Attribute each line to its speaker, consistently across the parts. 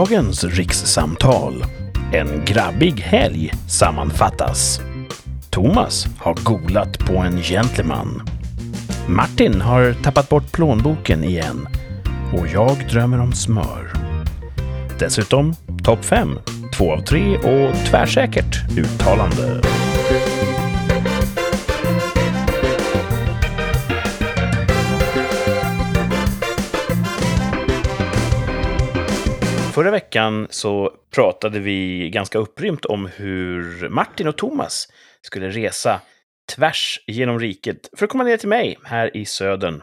Speaker 1: dagens rikssamtal. En grabbig helg sammanfattas. Thomas har golat på en gentleman. Martin har tappat bort plånboken igen. Och jag drömmer om smör. Dessutom topp 5, 2 av 3 och tvärsäkert uttalande. Förra veckan så pratade vi ganska upprymt om hur Martin och Thomas skulle resa tvärs genom riket för att komma ner till mig här i södern.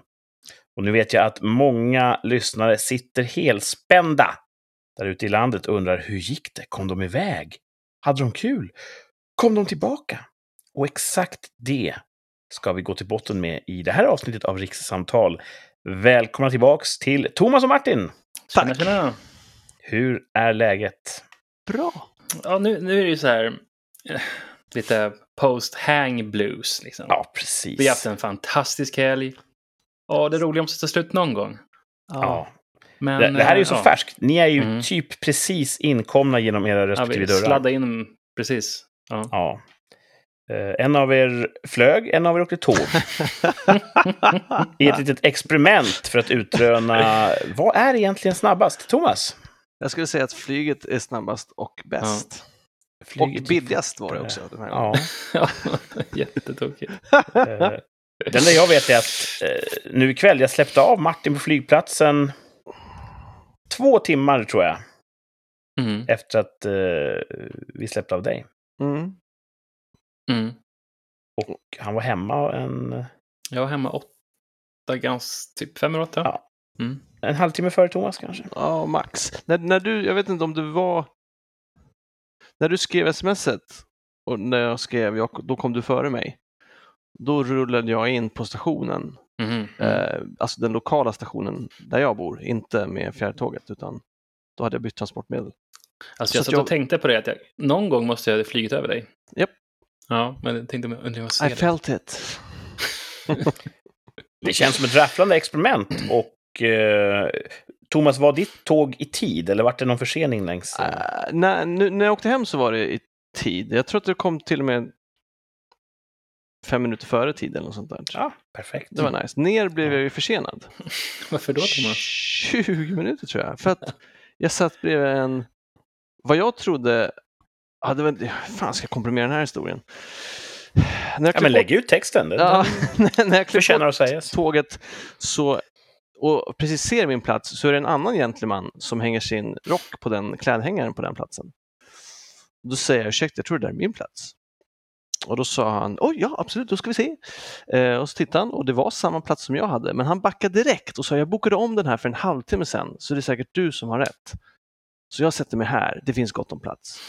Speaker 1: Och nu vet jag att många lyssnare sitter helspända där ute i landet och undrar hur gick det? Kom de iväg? Hade de kul? Kom de tillbaka? Och exakt det ska vi gå till botten med i det här avsnittet av Rikssamtal. Välkomna tillbaks till Thomas och Martin!
Speaker 2: Tjena, tjena.
Speaker 1: Hur är läget?
Speaker 2: Bra. Ja, nu, nu är det ju så här eh, lite post-hang blues. Liksom.
Speaker 1: Ja, precis.
Speaker 2: Vi har haft en fantastisk helg. Ja, det roliga måste ta slut någon gång.
Speaker 1: Ja.
Speaker 2: Men,
Speaker 1: Det, det här är ju så
Speaker 2: eh, ja.
Speaker 1: färskt. Ni är ju
Speaker 2: Mm.
Speaker 1: typ precis inkomna genom era
Speaker 2: Ja,
Speaker 1: respektive
Speaker 2: vi
Speaker 1: dörrar.
Speaker 2: sladdade in precis. Ja.
Speaker 1: Ja. Eh, en av er flög, en av er åkte tåg. I ett litet experiment för att utröna vad är egentligen snabbast? Thomas?
Speaker 3: Jag skulle säga att flyget är snabbast och bäst.
Speaker 1: Flyget-
Speaker 3: Och billigast var det också. Den här gången.
Speaker 1: Ja.
Speaker 2: Ja, jättetokigt.
Speaker 1: Eh, det enda jag vet är att eh, nu ikväll, jag släppte av Martin på flygplatsen två timmar tror jag,
Speaker 2: Mm.
Speaker 1: efter att eh, vi släppte av dig.
Speaker 3: Mm.
Speaker 2: Mm.
Speaker 1: Och han var hemma en,
Speaker 2: Jag var hemma åtta, ganska, typ fem åtta.
Speaker 1: Ja.
Speaker 2: Mm.
Speaker 1: En halvtimme före Thomas kanske.
Speaker 3: Ja, max. När, när du, jag vet inte om det var... När du skrev smset och när jag skrev, jag, då kom du före mig. Då rullade jag in på stationen,
Speaker 2: Mhm.
Speaker 3: eh, alltså den lokala stationen där jag bor, inte med fjärrtåget utan då hade jag bytt transportmedel.
Speaker 2: Alltså
Speaker 3: så
Speaker 2: jag
Speaker 3: att
Speaker 2: satt
Speaker 3: jag-
Speaker 2: och tänkte på det att jag, någon gång måste jag ha flugit över dig.
Speaker 3: Japp.
Speaker 2: Ja, men jag tänkte undrar jag ser
Speaker 3: I
Speaker 2: det.
Speaker 3: felt it.
Speaker 1: Det känns som ett rafflande experiment. Och eh, Thomas, var ditt tåg i tid eller vart det någon försening längs? eh?
Speaker 3: Uh, när, nu, när jag åkte hem så var det i tid. Jag tror att det kom till och med fem minuter före tid eller något sånt där.
Speaker 1: Ja, perfekt.
Speaker 3: Det var nice. Ner blev jag ju försenad.
Speaker 2: Varför då Thomas?
Speaker 3: 20 minuter tror jag. För att jag satt bredvid en, vad jag trodde, hade väl, fan ska jag komprimera den här historien? När jag
Speaker 1: Ja, men lägg ut texten. Det
Speaker 3: Ja, när jag klev
Speaker 1: förtjänar
Speaker 3: på
Speaker 1: att sägas.
Speaker 3: tåget så, och precis ser min plats så är det en annan gentleman som hänger sin rock på den klädhängaren på den platsen. Då säger jag ursäkta, jag tror det där är min plats. Och då sa han, oj ja absolut, då ska vi se. Eh, och så tittade han och det var samma plats som jag hade, men han backade direkt och sa jag bokade om den här för en halvtimme sedan, så det är säkert du som har rätt. Så jag sätter mig här, det finns gott om plats.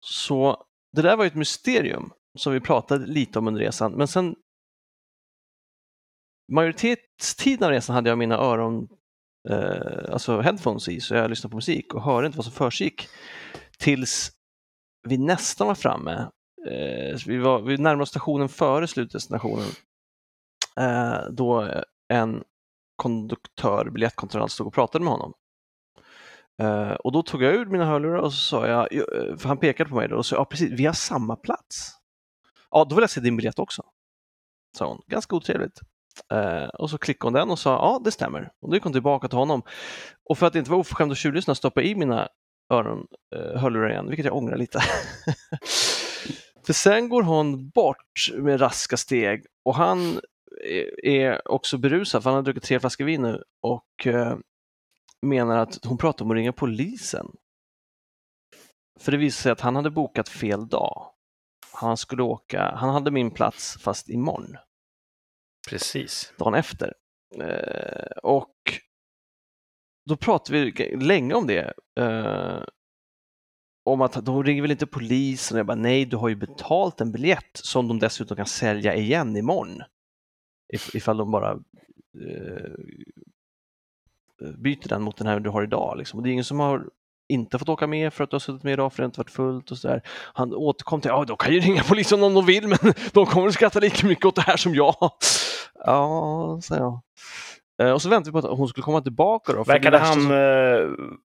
Speaker 3: Så det där var ju ett mysterium som vi pratade lite om under resan, men sen majoritetstiden av resan hade jag mina öron, eh, alltså headphones i, så jag lyssnade på musik och hörde inte vad som försiggick. Tills vi nästan var framme. Eh, vi, var, vi närmade oss stationen före slutdestinationen. Eh, då en konduktör, biljettkontrollant, stod och pratade med honom. Eh, och då tog jag ur mina hörlurar och så sa jag, eh, för han pekade på mig då, och sa ja precis, vi har samma plats. Ja, då vill jag se din biljett också. Sa hon, ganska otrevligt. Eh, och så klickade hon den och sa ja, det stämmer. Och då gick hon tillbaka till honom. Och för att inte vara oförskämd och tjuvlyssna stoppade jag i mina öron, eh, hörlurar igen, vilket jag ångrar lite. för sen går hon bort med raska steg och han är- är också berusad, för han har druckit tre flaskor vin nu och eh, menar att hon pratar om att ringa polisen. För det visade sig att han hade bokat fel dag. Han skulle åka, han hade min plats fast imorgon
Speaker 1: Precis.
Speaker 3: dagen efter. Eh, och då pratade vi länge om det. Eh, om att de ringer väl inte polisen? Jag bara, nej, du har ju betalt en biljett som de dessutom kan sälja igen imorgon. If, ifall de bara eh, eh byter den mot den här du har idag. Liksom. Och det är ingen som har inte fått åka med för att du har suttit med idag för det inte varit fullt och sådär. Han återkom till, ja de kan ju ringa polisen om de vill men de kommer att skratta lika mycket åt det här som jag. Ja, sa jag. Eh, Och så väntade vi på att hon skulle komma tillbaka då.
Speaker 1: Verkade han
Speaker 3: som-
Speaker 1: eh,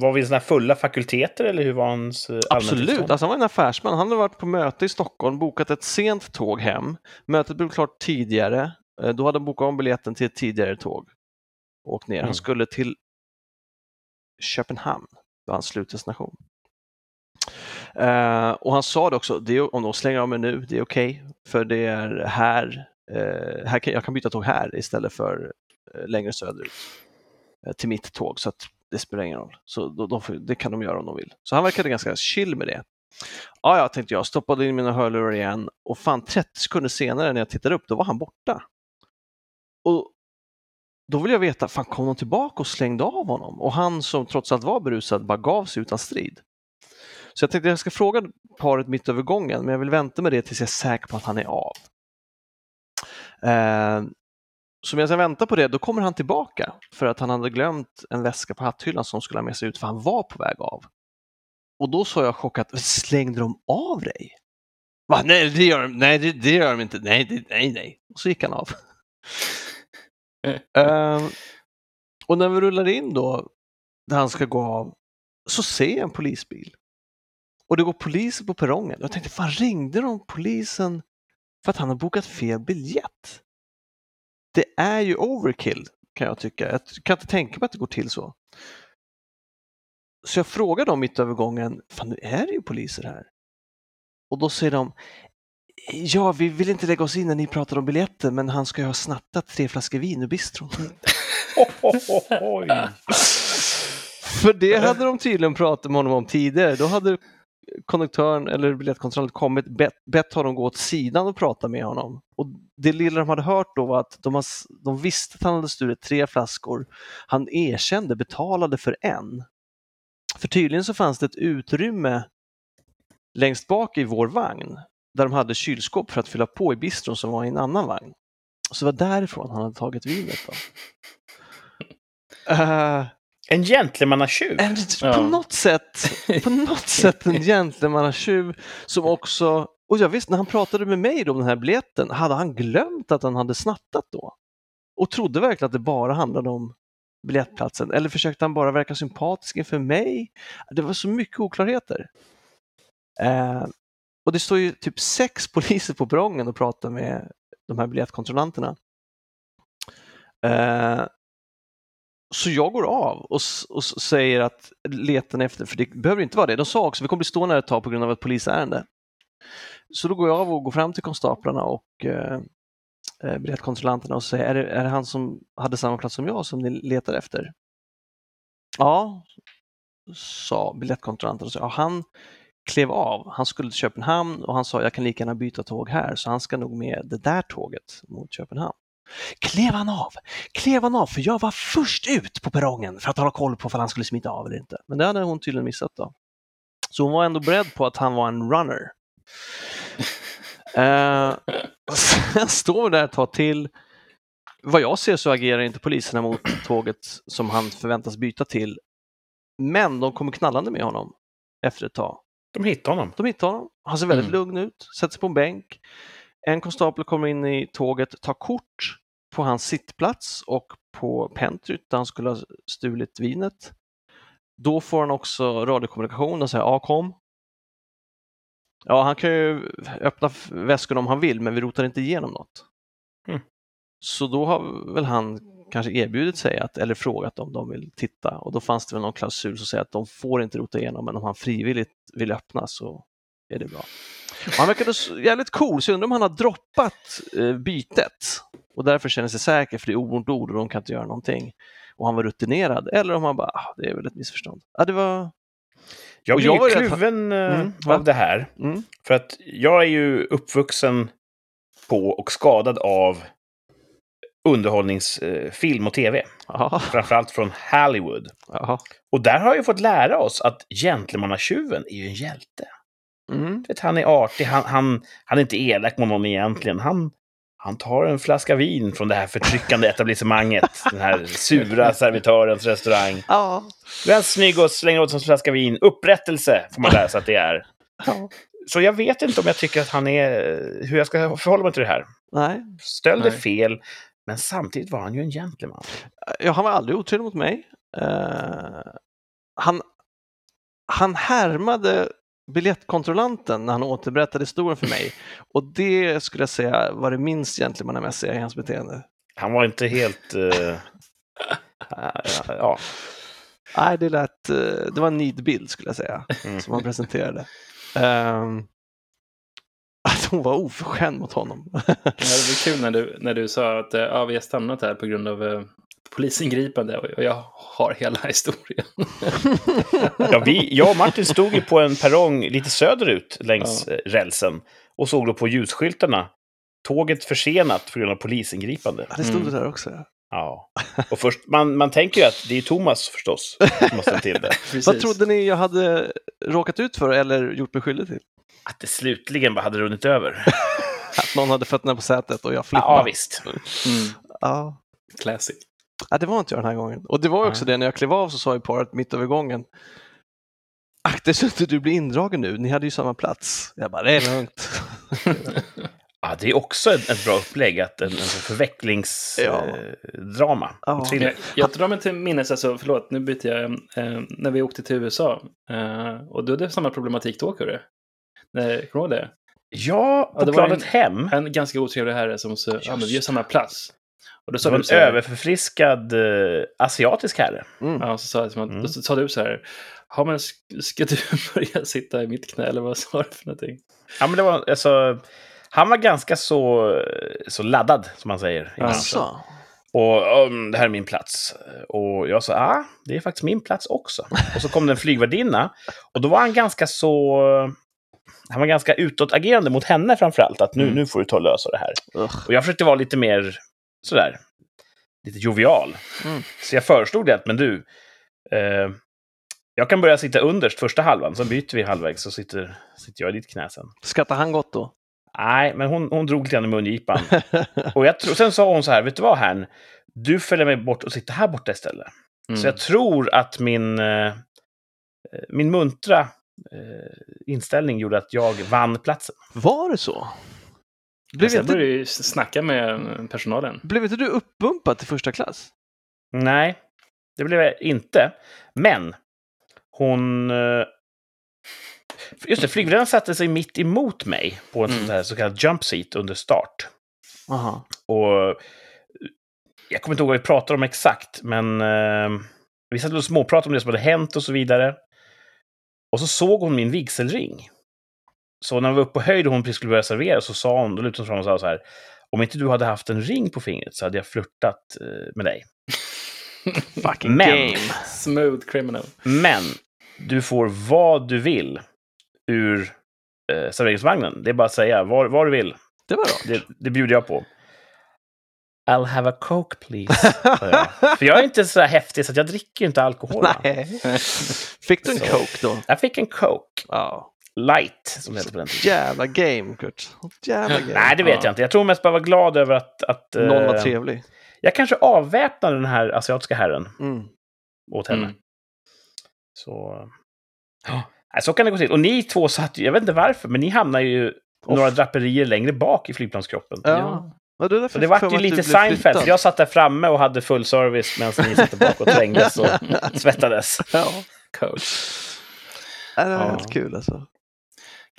Speaker 1: var vi sådana här fulla fakulteter eller hur var hans eh,
Speaker 3: Absolut, alltså han var en affärsman. Han hade varit på möte i Stockholm, bokat ett sent tåg hem. Mötet blev klart tidigare. Då hade han bokat om biljetten till ett tidigare tåg. Och åkt ner.
Speaker 1: Mm.
Speaker 3: Han skulle till Köpenhamn, var hans slutdestination. Eh, och han sa det också, det är, om de slänger av mig nu, det är okej, för det är här, eh, här kan, jag kan byta tåg här istället för eh, längre söderut eh, till mitt tåg, så att det spelar ingen roll. Så då, då, får- det kan de göra om de vill. Så han verkade ganska chill med det. Ja, ja, tänkte jag, stoppade in mina hörlurar igen och fan 30 sekunder senare när jag tittade upp, då var han borta. Och då vill jag veta, fan kom de tillbaka och slängde av honom? Och han som trots allt var berusad bara gav sig utan strid. Så jag tänkte jag ska fråga paret mitt över gången, men jag vill vänta med det tills jag är säker på att han är av. Eh, så medan jag väntar på det, då kommer han tillbaka för att han hade glömt en väska på hatthyllan som skulle ha med sig ut för han var på väg av. Och då sa jag chockat, slängde de av dig? Va? Nej, det gör de, nej, det, det gör de inte. Nej, det, nej, nej. Och så gick han av. Ehm, och när vi rullar in då, där han ska gå av, så ser jag en polisbil. Och det går poliser på perrongen. Jag tänkte, fan ringde de polisen för att han har bokat fel biljett? Det är ju overkill, kan jag tycka. Jag kan inte tänka mig att det går till så. Så jag frågar dem mitt över gången, fan nu är det ju poliser här. Och då säger de, ja vi vill inte lägga oss in när ni pratar om biljetter men han ska ju ha snattat tre flaskor vin ur bistron.
Speaker 1: Oj.
Speaker 3: För det hade de tydligen pratat med honom om tidigare. Då hade konduktören eller biljettkontrollen kommit, bett, bett honom gå åt sidan och prata med honom. Och Det lilla de hade hört då var att de, har, de visste att han hade stulit tre flaskor. Han erkände, betalade för en. För tydligen så fanns det ett utrymme längst bak i vår vagn där de hade kylskåp för att fylla på i bistron som var i en annan vagn. Så det var därifrån han hade tagit vinet. Då. Eh,
Speaker 1: En gentlemannatjuv.
Speaker 3: en,
Speaker 2: Ja.
Speaker 3: På något sätt, på något sätt en gentlemannatjuv som också, och jag visste när han pratade med mig om den här biljetten, hade han glömt att han hade snattat då? Och trodde verkligen att det bara handlade om biljettplatsen eller försökte han bara verka sympatisk inför mig? Det var så mycket oklarheter. Eh, och det står ju typ sex poliser på perrongen och pratar med de här biljettkontrollanterna. Eh, så jag går av och, och säger att letar ni efter, för det behöver inte vara det. De sa också vi kommer bli stående här ett tag på grund av ett polisärende. Så då går jag av och går fram till konstaplarna och eh, eh, biljettkontrollanterna och säger är det, är det han som hade samma plats som jag som ni letar efter? Ja, sa biljettkontrollanten. och sa, Ja, han klev av. Han skulle till Köpenhamn och han sa jag kan lika gärna byta tåg här så han ska nog med det där tåget mot Köpenhamn. Klev han av? Klev han av? För jag var först ut på perrongen för att hålla koll på om han skulle smita av eller inte. Men det hade hon tydligen missat då. Så hon var ändå beredd på att han var en runner. Eh, sen står vi där ett tag till. Vad jag ser så agerar inte poliserna mot tåget som han förväntas byta till. Men de kommer knallande med honom efter ett tag.
Speaker 1: De hittade honom.
Speaker 3: De hittar honom. Han ser väldigt
Speaker 2: Mm.
Speaker 3: lugn ut, sätter sig på en bänk. En konstapel kommer in i tåget, tar kort på hans sittplats och på pentryt där han skulle ha stulit vinet. Då får han också radiokommunikation och säger ja kom. Ja, han kan ju öppna väskan om han vill, men vi rotar inte igenom något.
Speaker 1: Mm.
Speaker 3: Så då har väl han kanske erbjudit sig att, eller frågat om de vill titta och då fanns det väl någon klausul som säger att de får inte rota igenom, men om han frivilligt vill öppna så är det bra. Och han verkade jävligt cool, så jag undrar om han har droppat eh, bytet och därför känner sig säker för det är mot ord och de kan inte göra någonting. Och han var rutinerad, eller om han bara, ah, det är väl ett missförstånd. Ja, det var...
Speaker 1: Jag blir
Speaker 3: jag
Speaker 1: kluven eh,
Speaker 3: Mm,
Speaker 1: av det här.
Speaker 3: Mm.
Speaker 1: För att jag är ju uppvuxen på och skadad av underhållningsfilm och tv.
Speaker 3: Jaha,
Speaker 1: Framförallt från Hollywood.
Speaker 3: jaha.
Speaker 1: Och där har jag fått lära oss att gentlemannatjuven är ju en hjälte.
Speaker 3: Mm.
Speaker 1: Vet, han är artig, han, han, han är inte elak mot någon egentligen. Han, han tar en flaska vin från det här förtryckande etablissemanget. den här sura servitörens restaurang.
Speaker 3: Ja.
Speaker 1: Du är snygg och slänger åt sig en flaska vin. Upprättelse får man sig att det är.
Speaker 3: ja.
Speaker 1: Så jag vet inte om jag tycker att han är... Hur jag ska förhålla mig till det här.
Speaker 3: Nej,
Speaker 1: Stöld är fel, men samtidigt var han ju en gentleman.
Speaker 3: ja, han var aldrig otrevlig mot mig. Eh, han, han härmade biljettkontrollanten när han återberättade historien för mig. Och det skulle jag säga var det minst gentlemannamässiga i hans beteende.
Speaker 1: Han var inte helt... eh, ja,
Speaker 3: Nej, det lät, eh, det var en nidbild skulle jag säga,
Speaker 1: Mm.
Speaker 3: som han presenterade. Um, att hon var oförskämd mot honom.
Speaker 2: Ja, det var kul när du, när du sa att eh, ja, vi har stannat här på grund av polisingripande och och jag har hela historien.
Speaker 1: ja, vi, jag och Martin stod ju på en perrong lite söderut längs eh, rälsen och såg då på ljusskyltarna tåget försenat på grund av polisingripande.
Speaker 3: Ja, det stod
Speaker 2: Mm.
Speaker 3: det där också. ja.
Speaker 1: Ja. Och först, man, man tänker ju att det är Thomas förstås som har ställt till det.
Speaker 3: Vad trodde ni jag hade råkat ut för eller gjort mig skyldig till?
Speaker 1: Att det slutligen bara hade runnit över.
Speaker 3: Att någon hade fötterna på sätet och jag flippade.
Speaker 1: Ja, visst.
Speaker 2: Mm,
Speaker 3: Ja.
Speaker 2: classic.
Speaker 3: Ja, det var inte jag den här gången. Och det var också det, när jag klev av så sa ju paret mitt över gången Akta så att du blir indragen nu, ni hade ju samma plats. Jag bara, det är lugnt.
Speaker 1: Ja, det är också ett, ett bra upplägg, att en, en förvecklingsdrama.
Speaker 3: Ja.
Speaker 1: Eh.
Speaker 3: Ja.
Speaker 2: Jag, jag drar mig till minnes, alltså, förlåt, nu byter jag, eh, när vi åkte till USA. Eh, och då hade samma problematik då, Kurre. Kommer du ihåg det?
Speaker 1: Ja, på
Speaker 2: Ja, det var
Speaker 1: planet
Speaker 2: en-
Speaker 1: hem.
Speaker 2: En ganska otrevlig herre som sa, ja men vi har samma plats. Och då sa
Speaker 1: en överförfriskad eh, asiatisk herre.
Speaker 3: Mm.
Speaker 2: ja, så sa, jag
Speaker 1: Mm.
Speaker 2: då sa du så här, ja men sk- ska du börja sitta i mitt knä eller vad sa du för någonting?
Speaker 1: Ja, men det var alltså... Han var ganska så, så laddad, som man säger.
Speaker 3: Alltså,
Speaker 1: Och um, det här är min plats. Och jag sa, ja, ah, det är faktiskt min plats också. Och så kom det en flygvärdinna. Och då var han ganska så... Han var ganska utåtagerande mot henne framför allt. Att nu,
Speaker 2: Mm.
Speaker 1: nu får du ta och lösa det här.
Speaker 3: Ugh.
Speaker 1: Och jag försökte vara lite mer sådär, lite jovial.
Speaker 3: Mm.
Speaker 1: Så jag föreslog det att, men du, eh, jag kan börja sitta underst första halvan, så byter vi halvvägs så sitter, sitter jag i ditt knä sen.
Speaker 3: skrattar han gott då?
Speaker 1: Nej, men hon, hon drog lite grann i mungipan. och jag sen sa hon så här, vet du vad Herrn? Du följer med bort och sitter här borta istället.
Speaker 2: Mm.
Speaker 1: Så jag tror att min, eh, min muntra eh, inställning gjorde att jag vann platsen.
Speaker 3: Var det så? Blev
Speaker 2: Sen
Speaker 3: inte,
Speaker 2: började jag ju snacka med personalen.
Speaker 3: blev inte du uppbumpad till första klass?
Speaker 1: Nej, det blev jag inte. Men hon... eh, Just det, flygvärdinnan satte sig mitt emot mig på en
Speaker 2: Mm.
Speaker 1: sån här så kallad jump seat under start.
Speaker 3: Aha.
Speaker 1: Och jag kommer inte ihåg vad vi pratade om exakt, men eh, vi satt och småpratade om det som hade hänt och så vidare. Och så såg hon min vigselring. Så när vi var uppe på höjd och hon precis skulle börja servera så sa hon, då lutade hon fram och sa så här, om inte du hade haft en ring på fingret så hade jag flörtat eh, med dig.
Speaker 3: Fucking
Speaker 1: Men-
Speaker 3: game.
Speaker 2: Smooth criminal.
Speaker 1: Men du får vad du vill ur eh, serveringsvagnen. Det är bara att säga vad, vad du vill.
Speaker 3: Det var bra.
Speaker 1: Det, det bjuder jag på. I'll have a coke please. jag. För jag är inte så här häftig så att jag dricker inte alkohol.
Speaker 3: Nej. Fick du en
Speaker 1: Så.
Speaker 3: coke då?
Speaker 1: Jag fick en coke.
Speaker 3: Ja.
Speaker 1: Light, som hette på den tiden.
Speaker 3: Jävla game, Kurt. Jävla game.
Speaker 1: Nej, det vet
Speaker 2: Ja.
Speaker 1: jag inte. Jag tror mest bara vara glad över att... att eh,
Speaker 3: Någon var trevlig.
Speaker 1: jag kanske avväpnade den här asiatiska herren
Speaker 3: Mm.
Speaker 1: åt henne.
Speaker 2: Mm.
Speaker 1: Så... Nej, så kan det gå till. Och ni två satt jag vet inte varför, men ni hamnar ju några draperier längre bak i flygplanskroppen.
Speaker 3: Ja. Ja, det,
Speaker 1: Så det
Speaker 3: för
Speaker 1: ju lite Seinfeld. Jag satt där framme och hade full service medan ni satt bak och trängdes och svettades.
Speaker 3: Ja.
Speaker 2: Coach.
Speaker 3: Ja, det var
Speaker 1: Ja.
Speaker 3: helt kul alltså.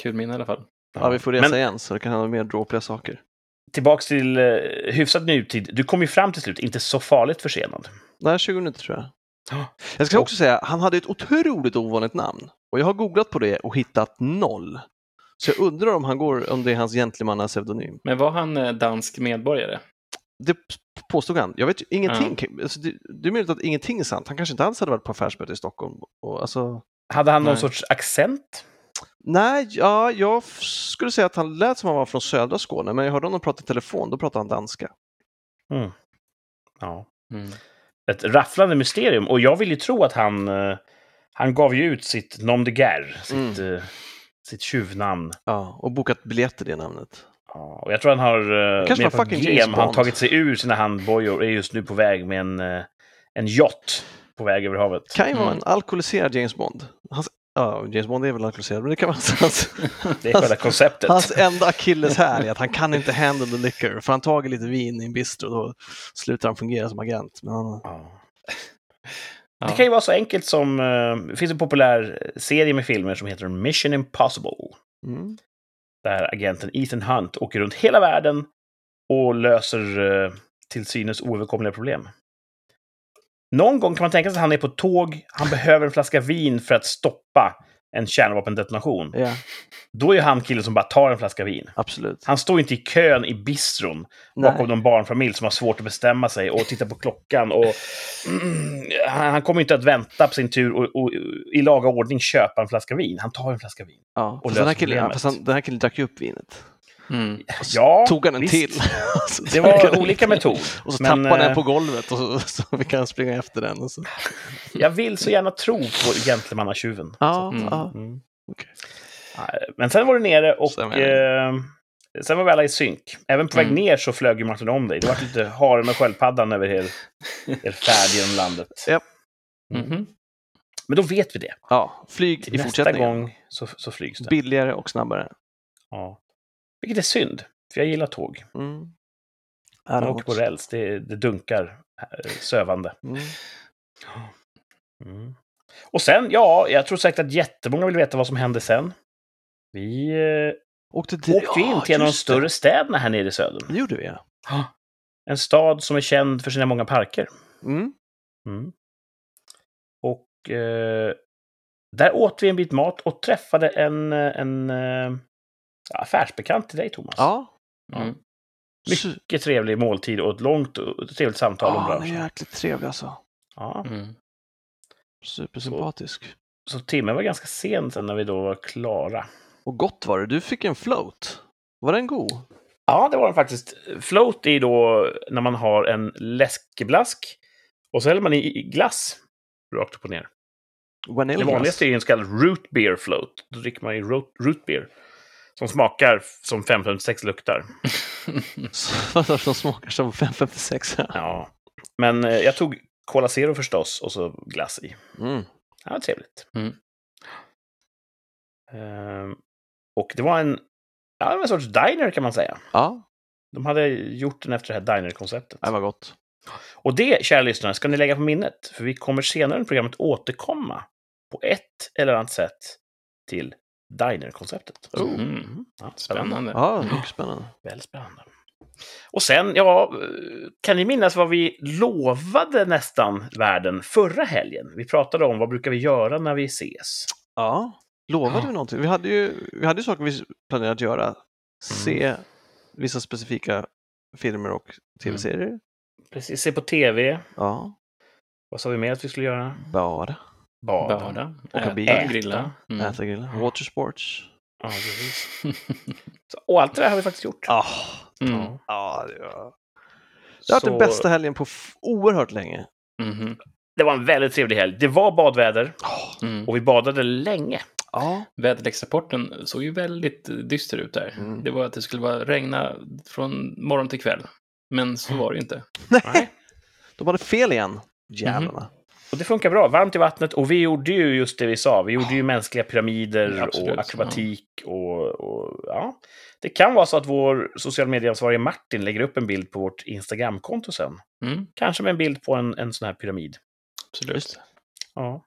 Speaker 2: Kul minne i alla fall.
Speaker 3: Ja, vi får resa
Speaker 1: Men
Speaker 3: igen så det kan hända mer dråpliga saker.
Speaker 1: tillbaks till uh, hyfsad nutid. Du kom ju fram till slut, inte så farligt försenad.
Speaker 3: Nej, 20 minuter tror jag.
Speaker 1: Ja.
Speaker 3: Jag ska
Speaker 1: Och-
Speaker 3: också säga, han hade ett otroligt ovanligt namn. Och jag har googlat på det och hittat noll. Så jag undrar om han går, om det är hans gentlemanna-pseudonym.
Speaker 2: Men var han eh, dansk medborgare?
Speaker 3: Det påstod han. Jag vet ju ingenting. Alltså, det, det är möjligt att ingenting är sant. Han kanske inte alls hade varit på affärsmöte i Stockholm. Och, alltså,
Speaker 1: Hade han någon
Speaker 2: Nej.
Speaker 1: sorts accent?
Speaker 3: Nej, ja, jag skulle säga att han lät som han var från södra Skåne, men jag hörde honom prata i telefon, då pratade han danska.
Speaker 1: Mm. Ja.
Speaker 2: Mm.
Speaker 1: Ett rafflande mysterium. Och jag vill ju tro att han, eh, han gav ju ut sitt nom de guerre, sitt, eh, sitt tjuvnamn.
Speaker 3: Ja, och bokat biljetter det namnet.
Speaker 1: Ja, och jag tror han har
Speaker 3: Kanske
Speaker 1: med problem.
Speaker 3: James
Speaker 1: Han tagit sig ur sina handbojor och är just nu på väg med en, eh, en yacht på väg över havet.
Speaker 3: Kan ju vara
Speaker 2: Mm.
Speaker 3: en alkoholiserad James Bond. Hans, ja, James Bond är väl alkoholiserad, men det kan vara hans,
Speaker 1: Det är själva konceptet.
Speaker 3: hans enda akilles här är att han kan inte handle the liquor. Får han tag i lite vin i en bistro då slutar han fungera som agent. Men han,
Speaker 1: Ja. Det kan ju vara så enkelt som... eh, det finns en populär serie med filmer som heter Mission Impossible.
Speaker 3: Mm.
Speaker 1: Där agenten Ethan Hunt åker runt hela världen och löser uh, till synes oöverkomliga problem. Någon gång kan man tänka sig att han är på tåg, han behöver en flaska vin för att stoppa en kärnvapendetonation.
Speaker 3: Ja,
Speaker 1: Då är han killen som bara tar en flaska vin.
Speaker 3: absolut.
Speaker 1: Han står inte i kön i bistron bakom någon barnfamilj som har svårt att bestämma sig och tittar på klockan. Och, mm, han han kommer inte att vänta på sin tur och, och i laga ordning köpa en flaska vin. Han tar en flaska vin.
Speaker 3: Ja,
Speaker 1: och
Speaker 3: fast den, här
Speaker 1: löser
Speaker 3: killen,
Speaker 1: problemet.
Speaker 3: fast han, den här killen drack ju upp vinet.
Speaker 2: Mm.
Speaker 3: Och så
Speaker 1: Ja,
Speaker 3: tog han en
Speaker 1: visst.
Speaker 3: till.
Speaker 1: Det
Speaker 3: han
Speaker 1: var olika
Speaker 3: till.
Speaker 1: metod.
Speaker 3: Och så
Speaker 1: men,
Speaker 3: tappade han
Speaker 1: eh,
Speaker 3: den på golvet och så, så vi kan springa efter den. Och så.
Speaker 1: Jag vill så gärna tro på gentlemannatjuven.
Speaker 3: Ja,
Speaker 2: Mm.
Speaker 3: ja.
Speaker 1: Mm. Ja, Men sen var du nere och eh, sen var vi alla i synk. Även på väg
Speaker 2: Mm.
Speaker 1: ner så flög ju Martin om dig. Det var lite haren och sköldpaddan över er, er färd genom landet.
Speaker 3: Ja.
Speaker 2: Mhm.
Speaker 1: Men då vet vi det.
Speaker 3: ja, flyg i
Speaker 1: Nästa
Speaker 3: fortsättningen.
Speaker 1: gång så, så flygs det.
Speaker 3: Billigare och snabbare.
Speaker 1: Ja. Vilket är synd, för jag gillar tåg.
Speaker 3: Mm.
Speaker 1: Man åker på räls, det, det dunkar eh, sövande.
Speaker 3: Mm.
Speaker 1: Mm. Och sen, ja, jag tror säkert att jättemånga vill veta vad som hände sen. Vi eh,
Speaker 3: Åkte, till,
Speaker 1: åkte in till en av de
Speaker 3: just det.
Speaker 1: större städerna här nere i södern.
Speaker 3: Det gjorde vi, ja.
Speaker 1: En stad som är känd för sina många parker.
Speaker 3: Mm.
Speaker 1: Mm. Och eh, där åt vi en bit mat och träffade en, eh, en affärsbekant till dig, Thomas.
Speaker 3: Ja.
Speaker 2: Mm.
Speaker 1: Mycket trevlig måltid och ett långt och trevligt samtal om
Speaker 3: Ja, är
Speaker 1: branschen.
Speaker 3: jäkligt trevlig alltså.
Speaker 1: Ja.
Speaker 2: Mm.
Speaker 3: Supersympatisk.
Speaker 1: Så timmen var ganska sen sen när vi då var klara.
Speaker 3: Och gott var det. Du fick en float. Var den god?
Speaker 1: Ja, det var den faktiskt. Float är då när man har en läskeblask och så häller man i glass rakt upp och ner. Det
Speaker 3: Vanilj
Speaker 1: vanligaste är ju en så kallad root beer float. Då dricker man ju root, root beer. Som smakar som 556 luktar.
Speaker 3: Som smakar som 556.
Speaker 1: Ja. Men eh, jag tog Cola Zero förstås och så glass i.
Speaker 3: Mm.
Speaker 1: Ja, trevligt.
Speaker 2: Mm.
Speaker 1: Ehm, och det var en, ja, var en sorts diner kan man säga.
Speaker 3: Ja,
Speaker 1: De hade gjort den efter det här diner-konceptet.
Speaker 3: det var gott.
Speaker 1: Och det, kära lyssnare, ska ni lägga på minnet. För vi kommer senare i programmet återkomma på ett eller annat sätt till diner-konceptet.
Speaker 3: Oh.
Speaker 2: Mm.
Speaker 1: Ja,
Speaker 2: Spännande.
Speaker 3: Ja, mycket spännande.
Speaker 1: Väldigt spännande. Och sen, ja, kan ni minnas vad vi lovade nästan världen förra helgen? Vi pratade om vad brukar vi göra när vi ses?
Speaker 3: Ja, lovade
Speaker 1: Ja.
Speaker 3: vi någonting? Vi hade ju vi hade ju saker vi planerade att göra. Se vissa specifika filmer och tv-serier.
Speaker 1: Precis, se på tv.
Speaker 3: Ja,
Speaker 1: Vad sa vi mer att vi skulle göra?
Speaker 3: bada,
Speaker 1: Bada.
Speaker 2: Bada,
Speaker 3: Åka
Speaker 2: äta,
Speaker 3: bil.
Speaker 2: grilla. Mm.
Speaker 3: äta, grilla, watersports.
Speaker 1: Ja, precis. Så, och allt det där har vi faktiskt gjort.
Speaker 3: Ja,
Speaker 2: Mm.
Speaker 1: Ja.
Speaker 3: ja det var... Det har varit den bästa helgen på f- oerhört länge.
Speaker 2: Mhm.
Speaker 1: Det var en väldigt trevlig helg. Det var badväder
Speaker 2: Mm.
Speaker 1: och vi badade länge.
Speaker 3: Ja,
Speaker 2: Väderleksrapporten såg ju väldigt dyster ut där.
Speaker 3: Mm.
Speaker 2: Det var att det skulle vara regna från morgon till kväll. Men så var det ju inte.
Speaker 1: Nej.
Speaker 3: de hade fel igen, jävlarna.
Speaker 1: Och det funkar bra. Varmt i vattnet. Och vi gjorde ju just det vi sa. Vi gjorde ju mänskliga pyramider
Speaker 2: Ja, absolut.
Speaker 1: och akrobatik. Och, och, ja. Det kan vara så att vår social medieansvarige Martin lägger upp en bild på vårt Instagramkonto sen.
Speaker 2: Mm.
Speaker 1: Kanske med en bild på en, en sån här pyramid.
Speaker 2: Absolut.
Speaker 1: Ja.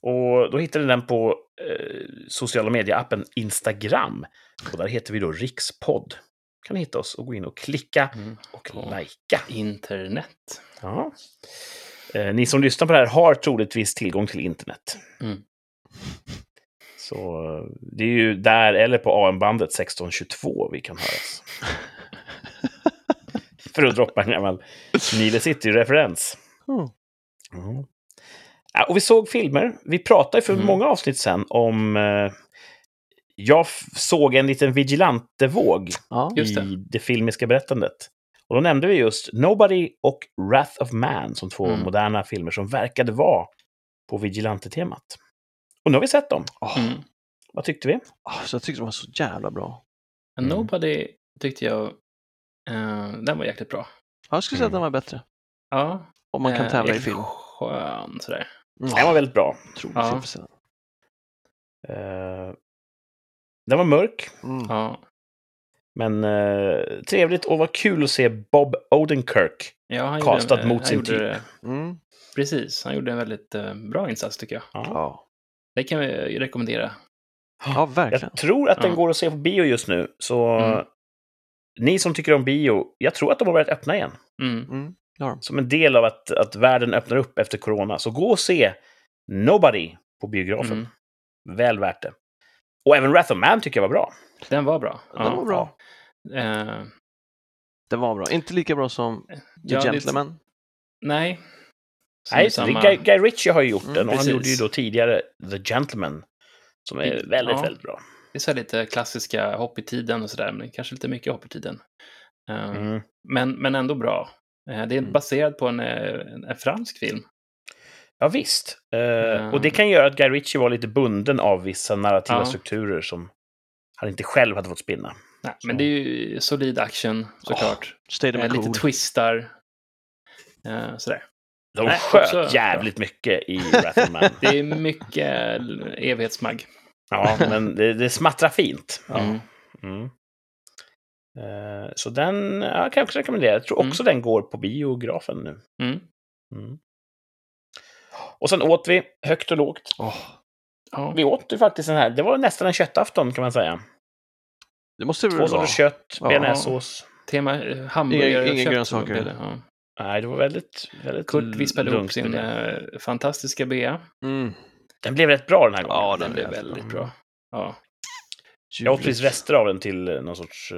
Speaker 1: Och då hittar ni den på eh, sociala medieappen Instagram. Och där heter vi då Rikspodd. kan ni hitta oss och gå in och klicka
Speaker 2: Mm.
Speaker 1: och
Speaker 2: Ja.
Speaker 1: likea.
Speaker 2: Internet.
Speaker 1: Ja. Eh, ni som lyssnar på det här har troligtvis tillgång till internet.
Speaker 2: Mm.
Speaker 1: Så eh, det är ju där eller på AM-bandet 1622 vi kan höras. För att droppa en gammal Nile City-referens.
Speaker 3: Mm.
Speaker 1: Mm. Ja, och vi såg filmer. Vi pratade för
Speaker 2: Mm.
Speaker 1: många avsnitt sen om... Eh, jag såg en liten vigilantevåg
Speaker 3: Ja.
Speaker 2: Just det.
Speaker 1: i det filmiska berättandet. Och då nämnde vi just Nobody och Wrath of Man som två
Speaker 2: Mm.
Speaker 1: moderna filmer som verkade vara på vigilante-temat. Och nu har vi sett dem.
Speaker 2: Mm.
Speaker 1: Vad tyckte vi?
Speaker 3: så jag tyckte de var så jävla bra.
Speaker 1: Mm.
Speaker 2: Nobody tyckte jag, eh, den var jäkligt bra.
Speaker 3: Ja, jag skulle säga att den var bättre.
Speaker 2: Ja.
Speaker 3: Om man kan
Speaker 2: eh,
Speaker 3: tävla i film.
Speaker 2: Skön sådär.
Speaker 3: Mm.
Speaker 1: Den var väldigt bra.
Speaker 3: Otroligt
Speaker 2: Ja.
Speaker 1: Eh, den var mörk,
Speaker 3: Mm.
Speaker 2: Ja.
Speaker 1: Men eh, trevligt och var kul att se Bob Odenkirk.
Speaker 2: Ja, han
Speaker 1: Castad
Speaker 2: gjorde,
Speaker 1: mot
Speaker 2: han
Speaker 1: sin typ.
Speaker 2: det
Speaker 3: Mm.
Speaker 2: precis. Han gjorde en väldigt eh, bra insats tycker jag.
Speaker 1: Ja.
Speaker 3: Ja,
Speaker 2: Det kan vi rekommendera.
Speaker 3: ja verkligen.
Speaker 1: Jag tror att den
Speaker 2: Ja.
Speaker 1: går att se på bio just nu, så
Speaker 2: Mm.
Speaker 1: ni som tycker om bio, jag tror att de har börjat öppna igen.
Speaker 2: Mm.
Speaker 3: Mm, har de.
Speaker 1: Som en del av att, att världen öppnar upp efter corona. Så gå och se Nobody på biografen.
Speaker 2: Mm.
Speaker 1: Väl värt det. Och även Wrath of Man tycker jag var bra.
Speaker 2: Den var bra.
Speaker 3: Den var bra.
Speaker 2: Eh,
Speaker 3: Den var bra. Inte lika bra som The
Speaker 2: ja,
Speaker 3: Gentleman.
Speaker 2: Nej. Som
Speaker 1: Nej,
Speaker 2: samma-
Speaker 1: Guy, Guy Ritchie har ju gjort
Speaker 3: Mm,
Speaker 1: den och han
Speaker 2: precis.
Speaker 1: gjorde ju då tidigare The Gentleman. Som är väldigt,
Speaker 2: ja.
Speaker 1: väldigt bra.
Speaker 2: Det är så här lite klassiska hopp i tiden och sådär, men kanske lite mycket hopp i tiden. Eh,
Speaker 1: Mm.
Speaker 2: men, men ändå bra. Eh, det är
Speaker 3: Mm.
Speaker 2: baserat på en, en, en fransk film.
Speaker 1: Ja, visst. Eh,
Speaker 2: Mm.
Speaker 1: Och det kan göra att Guy Ritchie var lite bunden av vissa narrativa
Speaker 2: Ja.
Speaker 1: strukturer som han inte själv hade fått spinna.
Speaker 2: Nej, men det är ju solid action såklart.
Speaker 3: Stadium
Speaker 2: Eh,
Speaker 3: är
Speaker 2: lite
Speaker 3: cool.
Speaker 2: twistar. Eh, sådär.
Speaker 1: De
Speaker 2: Nej,
Speaker 1: sköt
Speaker 2: också-
Speaker 1: jävligt mycket i Wrath of Man.
Speaker 2: Det är mycket evighetsmagg.
Speaker 1: ja, men det, det smattrar fint. Ja.
Speaker 2: Mm.
Speaker 1: Mm. Eh, Så den ja, kan jag också rekommendera. Jag tror också den går på biografen nu.
Speaker 2: Mm.
Speaker 1: Mm. Och sen åt vi högt och lågt.
Speaker 3: Åh,
Speaker 2: Ja.
Speaker 1: Vi åt ju faktiskt den här, det var nästan en köttafton kan man säga.
Speaker 3: det måste det
Speaker 1: Två
Speaker 3: väl vara.
Speaker 1: sorters kött,
Speaker 3: Ja.
Speaker 1: bearnaisesås.
Speaker 2: Tema eh, hamburgare
Speaker 3: Inga- inga grönsaker.
Speaker 2: Ja.
Speaker 1: Nej, det var väldigt, väldigt
Speaker 2: Kurt vispade ihop
Speaker 1: lugnt
Speaker 2: sin
Speaker 1: det.
Speaker 2: eh, fantastiska bea.
Speaker 3: Mm.
Speaker 1: Den blev rätt bra den här gången.
Speaker 3: Ja,
Speaker 2: Den
Speaker 3: den
Speaker 2: blev väldigt
Speaker 3: jättebra.
Speaker 2: bra. Ja.
Speaker 1: Jag åt precis rester av den till eh, någon sorts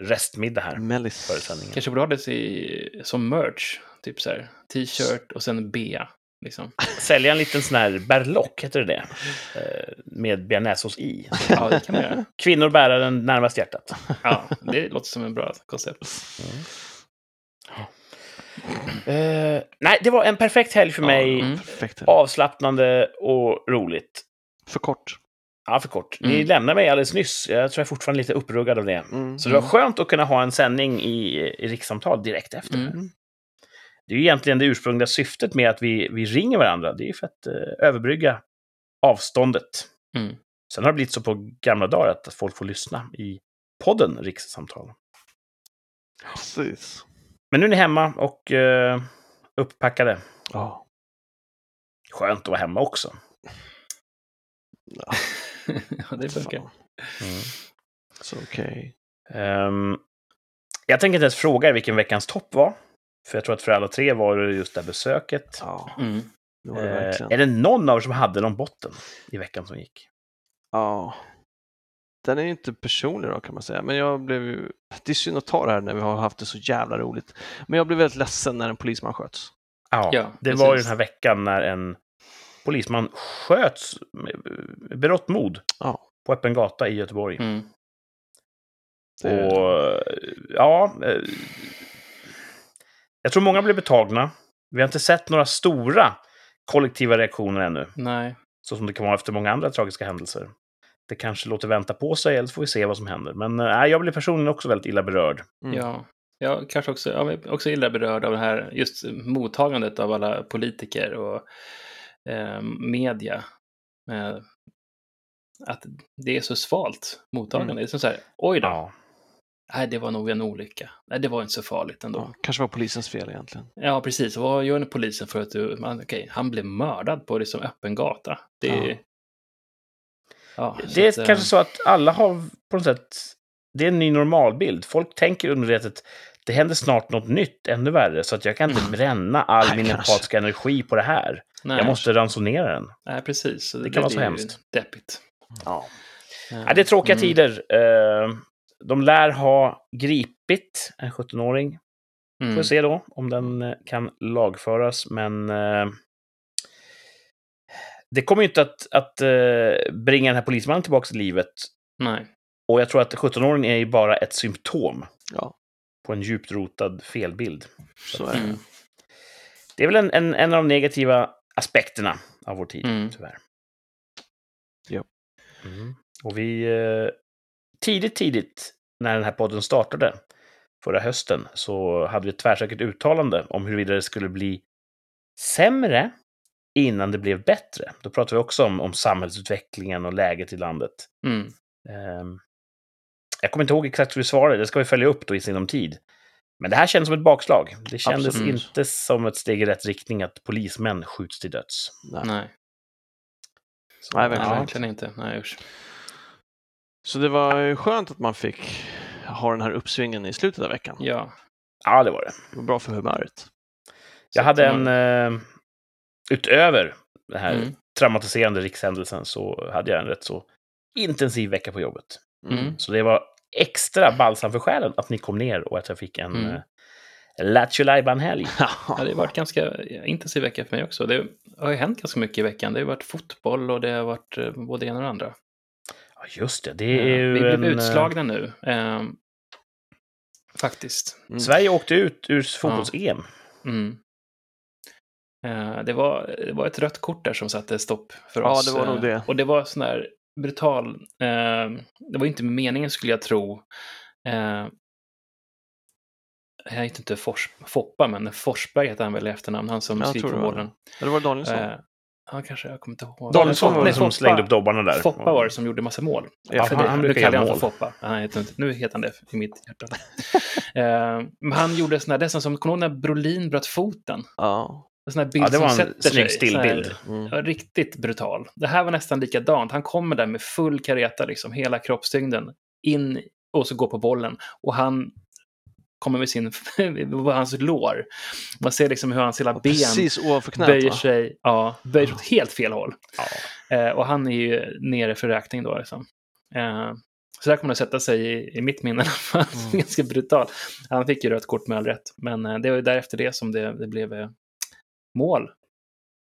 Speaker 1: restmiddag här.
Speaker 3: Mellis.
Speaker 2: Kanske borde ha det i, som merch. Typ så här t-shirt och sen bea. Liksom.
Speaker 1: Sälja en liten sån här berlock, heter det det? Eh, Med bearnaisesås i.
Speaker 2: Ja, det kan man göra.
Speaker 1: Kvinnor bära den närmast hjärtat.
Speaker 2: Ja, det låter som en bra koncept.
Speaker 1: Eh, nej, det var en perfekt helg för mig.
Speaker 2: mm.
Speaker 3: Perfekt.
Speaker 1: Avslappnande och roligt.
Speaker 3: För kort.
Speaker 1: Ja, för kort. Ni
Speaker 2: Mm.
Speaker 1: lämnade mig alldeles nyss. Jag tror jag är fortfarande lite uppruggad av det.
Speaker 3: Mm.
Speaker 1: Så det var skönt att kunna ha en sändning i, i rikssamtal direkt efter.
Speaker 2: Mm.
Speaker 1: Det är ju egentligen det ursprungliga syftet med att vi, vi ringer varandra. Det är ju för att eh, överbrygga avståndet.
Speaker 2: Mm.
Speaker 1: Sen har det blivit så på gamla dagar att folk får lyssna i podden Rikssamtal.
Speaker 3: Precis.
Speaker 1: Men nu är ni hemma och eh, upppackade.
Speaker 3: Ja.
Speaker 1: Skönt att vara hemma också.
Speaker 2: ja, det funkar.
Speaker 3: Fan. Så okej.
Speaker 1: Ehm, jag tänker inte ens fråga er vilken veckans topp var. För jag tror att för alla tre var det just det här besöket.
Speaker 3: Ja,
Speaker 2: Mm.
Speaker 3: det var det
Speaker 1: Eh,
Speaker 3: verkligen.
Speaker 1: är det någon av er som hade någon botten i veckan som gick?
Speaker 3: Ja. Den är ju inte personlig då kan man säga, men jag blev ju... Det är synd att ta det här när vi har haft det så jävla roligt. Men jag blev väldigt ledsen när en polisman sköts.
Speaker 1: Ja,
Speaker 2: Ja,
Speaker 1: det
Speaker 2: precis.
Speaker 1: var ju den här veckan när en polisman sköts med berått mod
Speaker 3: Ja.
Speaker 1: på öppen gata i Göteborg.
Speaker 2: Mm.
Speaker 1: Och ja, eh, jag tror många blev betagna. Vi har inte sett några stora kollektiva reaktioner ännu,
Speaker 2: Nej.
Speaker 1: så som det kan vara efter många andra tragiska händelser. Det kanske låter vänta på sig, eller så får vi se vad som händer. Men eh, jag blev personligen också väldigt illa berörd.
Speaker 3: Mm.
Speaker 2: Ja. Jag kanske också, jag är också illa berörd av det här just mottagandet av alla politiker och eh, media. Eh, att det är så svalt mottagande.
Speaker 3: Mm.
Speaker 2: Det är som så här, oj då,
Speaker 1: Ja.
Speaker 2: Nej det var nog en olycka. Nej, det var inte så farligt ändå.
Speaker 3: Ja, kanske var polisens fel egentligen.
Speaker 2: Ja, precis. Vad gör ni polisen för att du... Man, okej, han blev mördad på liksom öppen gata. Det är...
Speaker 3: Ja.
Speaker 2: Ja,
Speaker 1: Det är
Speaker 2: att, eh,
Speaker 1: kanske så att alla har på något sätt... Det är en ny normalbild. Folk tänker undermedvetet det händer snart något nytt, ännu värre, så att jag kan inte
Speaker 2: Mm.
Speaker 1: bränna all
Speaker 3: Nej,
Speaker 1: min
Speaker 3: kanske.
Speaker 1: empatiska energi på det här.
Speaker 2: nej,
Speaker 1: Jag måste ransonera den.
Speaker 2: Nej, precis. Så
Speaker 1: Det kan vara så hemskt.
Speaker 2: Deppigt.
Speaker 1: Ja. Ja, det är tråkiga
Speaker 2: mm.
Speaker 1: tider. Eh, De lär ha gripit en 17-åring. Får
Speaker 2: Mm.
Speaker 1: vi se då om den eh, kan lagföras, men eh, det kommer ju inte att, att eh, bringa den här polismannen tillbaka till livet.
Speaker 2: Nej.
Speaker 1: Och jag tror att 17-åringen är ju bara ett symptom
Speaker 3: Ja,
Speaker 1: på en djupt rotad felbild.
Speaker 3: så är det.
Speaker 2: Mm.
Speaker 1: Det är väl en, en, en av de negativa aspekterna av vår tid,
Speaker 2: Mm.
Speaker 1: tyvärr.
Speaker 3: Ja.
Speaker 1: Mm. Och vi... Eh, tidigt, tidigt, när den här podden startade, förra hösten, så hade vi ett tvärsäkert uttalande om huruvida det skulle bli sämre innan det blev bättre. Då pratade vi också om, om samhällsutvecklingen och läget i landet.
Speaker 2: Mm.
Speaker 1: Ehm, jag kommer inte ihåg exakt hur vi svarade, det ska vi följa upp då i sinom tid. Men det här kändes som ett bakslag. Det kändes
Speaker 3: Absolut.
Speaker 1: inte som ett steg i rätt riktning att polismän skjuts till döds.
Speaker 3: Nej.
Speaker 2: Nej,
Speaker 3: Nej,
Speaker 2: nej
Speaker 3: verkligen.
Speaker 2: verkligen inte. Nej, usch.
Speaker 3: Så det var ju skönt att man fick ha den här uppsvingen i slutet av veckan.
Speaker 2: Ja.
Speaker 1: Ja, det var det.
Speaker 3: Det var bra för humöret.
Speaker 1: Jag
Speaker 2: Så
Speaker 1: hade en... Eh, utöver den här
Speaker 2: Mm.
Speaker 1: traumatiserande rikshändelsen så hade jag en rätt så intensiv vecka på jobbet.
Speaker 2: Mm.
Speaker 1: Så det var extra balsam för själen att ni kom ner och att jag fick en
Speaker 2: Mm.
Speaker 1: mm. Lattjo helg
Speaker 2: Ja, det har varit ganska intensiv vecka för mig också. Det har ju hänt ganska mycket i veckan. Det har varit fotboll och det har varit eh, både det ena och det andra.
Speaker 1: Ja, just det. Det är ju
Speaker 2: Vi blev
Speaker 1: en, eh,
Speaker 2: utslagna nu. ehm, faktiskt.
Speaker 3: Mm.
Speaker 1: Sverige åkte ut ur fotbolls-EM.
Speaker 2: Mm. Eh, det, var, det var ett rött kort där som satte stopp för
Speaker 3: Ja,
Speaker 2: oss.
Speaker 3: det var nog
Speaker 2: eh,
Speaker 3: det.
Speaker 2: Och det var sån här brutal... eh, det var inte meningen skulle jag tro. Eh, jag heter inte Fors, Foppa, men Forsberg heter han väl i efternamn, han som
Speaker 3: Jag tror
Speaker 2: på
Speaker 3: det var
Speaker 2: bollen.
Speaker 3: Eller var det Danielsson?
Speaker 2: Ja, kanske, jag kommer inte ihåg.
Speaker 1: Danielsson var det som
Speaker 2: Foppa.
Speaker 1: slängde upp dobbarna där.
Speaker 2: Foppa var det som gjorde massa mål.
Speaker 3: Ja,
Speaker 2: För
Speaker 1: han-
Speaker 2: det-
Speaker 1: han
Speaker 2: nu
Speaker 1: brukar
Speaker 2: kallar
Speaker 1: göra mål.
Speaker 2: Foppa. Han heter nu heter han det i mitt hjärta. Eh, men han gjorde här, nästan som, kommer när Brolin bröt foten?
Speaker 3: Ja.
Speaker 2: En sån här bild
Speaker 1: Ja, det var
Speaker 2: som
Speaker 1: en
Speaker 2: sätter
Speaker 1: snygg stillbild.
Speaker 3: Mm.
Speaker 2: Ja, riktigt brutal. Det här var nästan likadant. Han kommer där med full kareta, liksom, hela kroppstyngden, in och så går på bollen. Och han kommer med sin, hans lår. Man ser liksom hur hans hela ben
Speaker 3: Precis ovanför knät
Speaker 2: böjer
Speaker 3: va?
Speaker 2: sig, ja, böjer sig åt helt fel håll.
Speaker 1: Ja.
Speaker 2: Eh, och han är ju nere för räkning då. Liksom. Eh, så där kommer det att sätta sig i, i mitt minne. i alla fall.
Speaker 3: Mm.
Speaker 2: Ganska brutal. Han fick ju rött kort med all rätt. Men eh, det var ju därefter det som det, det blev eh, mål.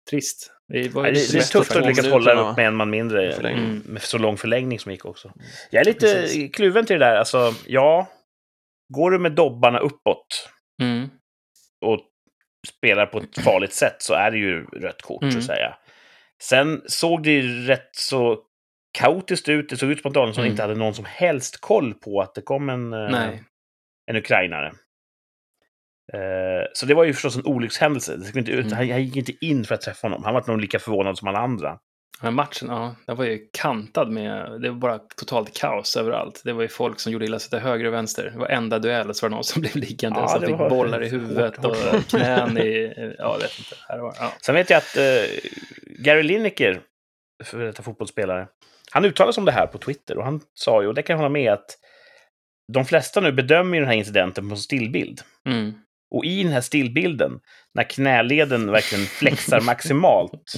Speaker 2: Trist. Det, var ju
Speaker 1: det, är tufft att lyckas hålla upp med en man mindre.
Speaker 2: Mm.
Speaker 1: med så lång förlängning som gick också. Jag är lite
Speaker 2: Precis.
Speaker 1: kluven till det där. Alltså, ja, går du med dobbarna uppåt
Speaker 2: Mm.
Speaker 1: och spelar på ett farligt sätt så är det ju rött kort, så
Speaker 2: Mm.
Speaker 1: att säga. Sen såg det ju rätt så kaotiskt ut. Det såg ut som att Danielsson
Speaker 2: Mm.
Speaker 1: inte hade någon som helst koll på att det kom en, eh,
Speaker 2: Nej.
Speaker 1: en ukrainare. Eh, Så det var ju förstås en olyckshändelse. Det inte, ut-
Speaker 2: Mm.
Speaker 1: han, han gick inte in för att träffa honom. Han var nog lika förvånad som alla andra.
Speaker 2: Men matchen, ja, den var ju kantad med, det var bara totalt kaos överallt. Det var ju folk som gjorde illa sig till höger och vänster. Det var enda duell så var det någon som blev liggande,
Speaker 1: Ja,
Speaker 2: som fick
Speaker 1: var
Speaker 2: bollar i huvudet och knän i, ja, jag vet inte. Här var, ja.
Speaker 1: Sen vet jag att eh, Gary Lineker, för detta fotbollsspelare, han uttalade sig om det här på Twitter och han sa ju, och det kan jag hålla med, att de flesta nu bedömer den här incidenten på stillbild.
Speaker 2: Mm.
Speaker 1: Och i den här stillbilden, när knäleden verkligen flexar maximalt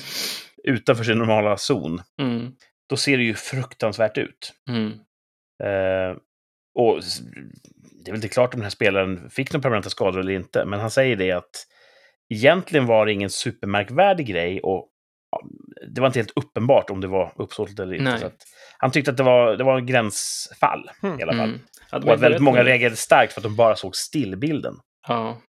Speaker 1: utanför sin normala zon,
Speaker 2: Mm.
Speaker 1: då ser det ju fruktansvärt ut.
Speaker 2: Mm.
Speaker 1: Eh, och det är väl inte klart om den här spelaren fick några permanenta skador eller inte, men han säger det att egentligen var det ingen supermärkvärdig grej och ja, det var inte helt uppenbart om det var uppsåtligt eller inte. Att, han tyckte att det var, det var en gränsfall
Speaker 3: Mm.
Speaker 1: i alla fall.
Speaker 2: Mm. Ja, de
Speaker 1: Och att väldigt många reagerade starkt för att de bara såg stillbilden.
Speaker 2: Ja.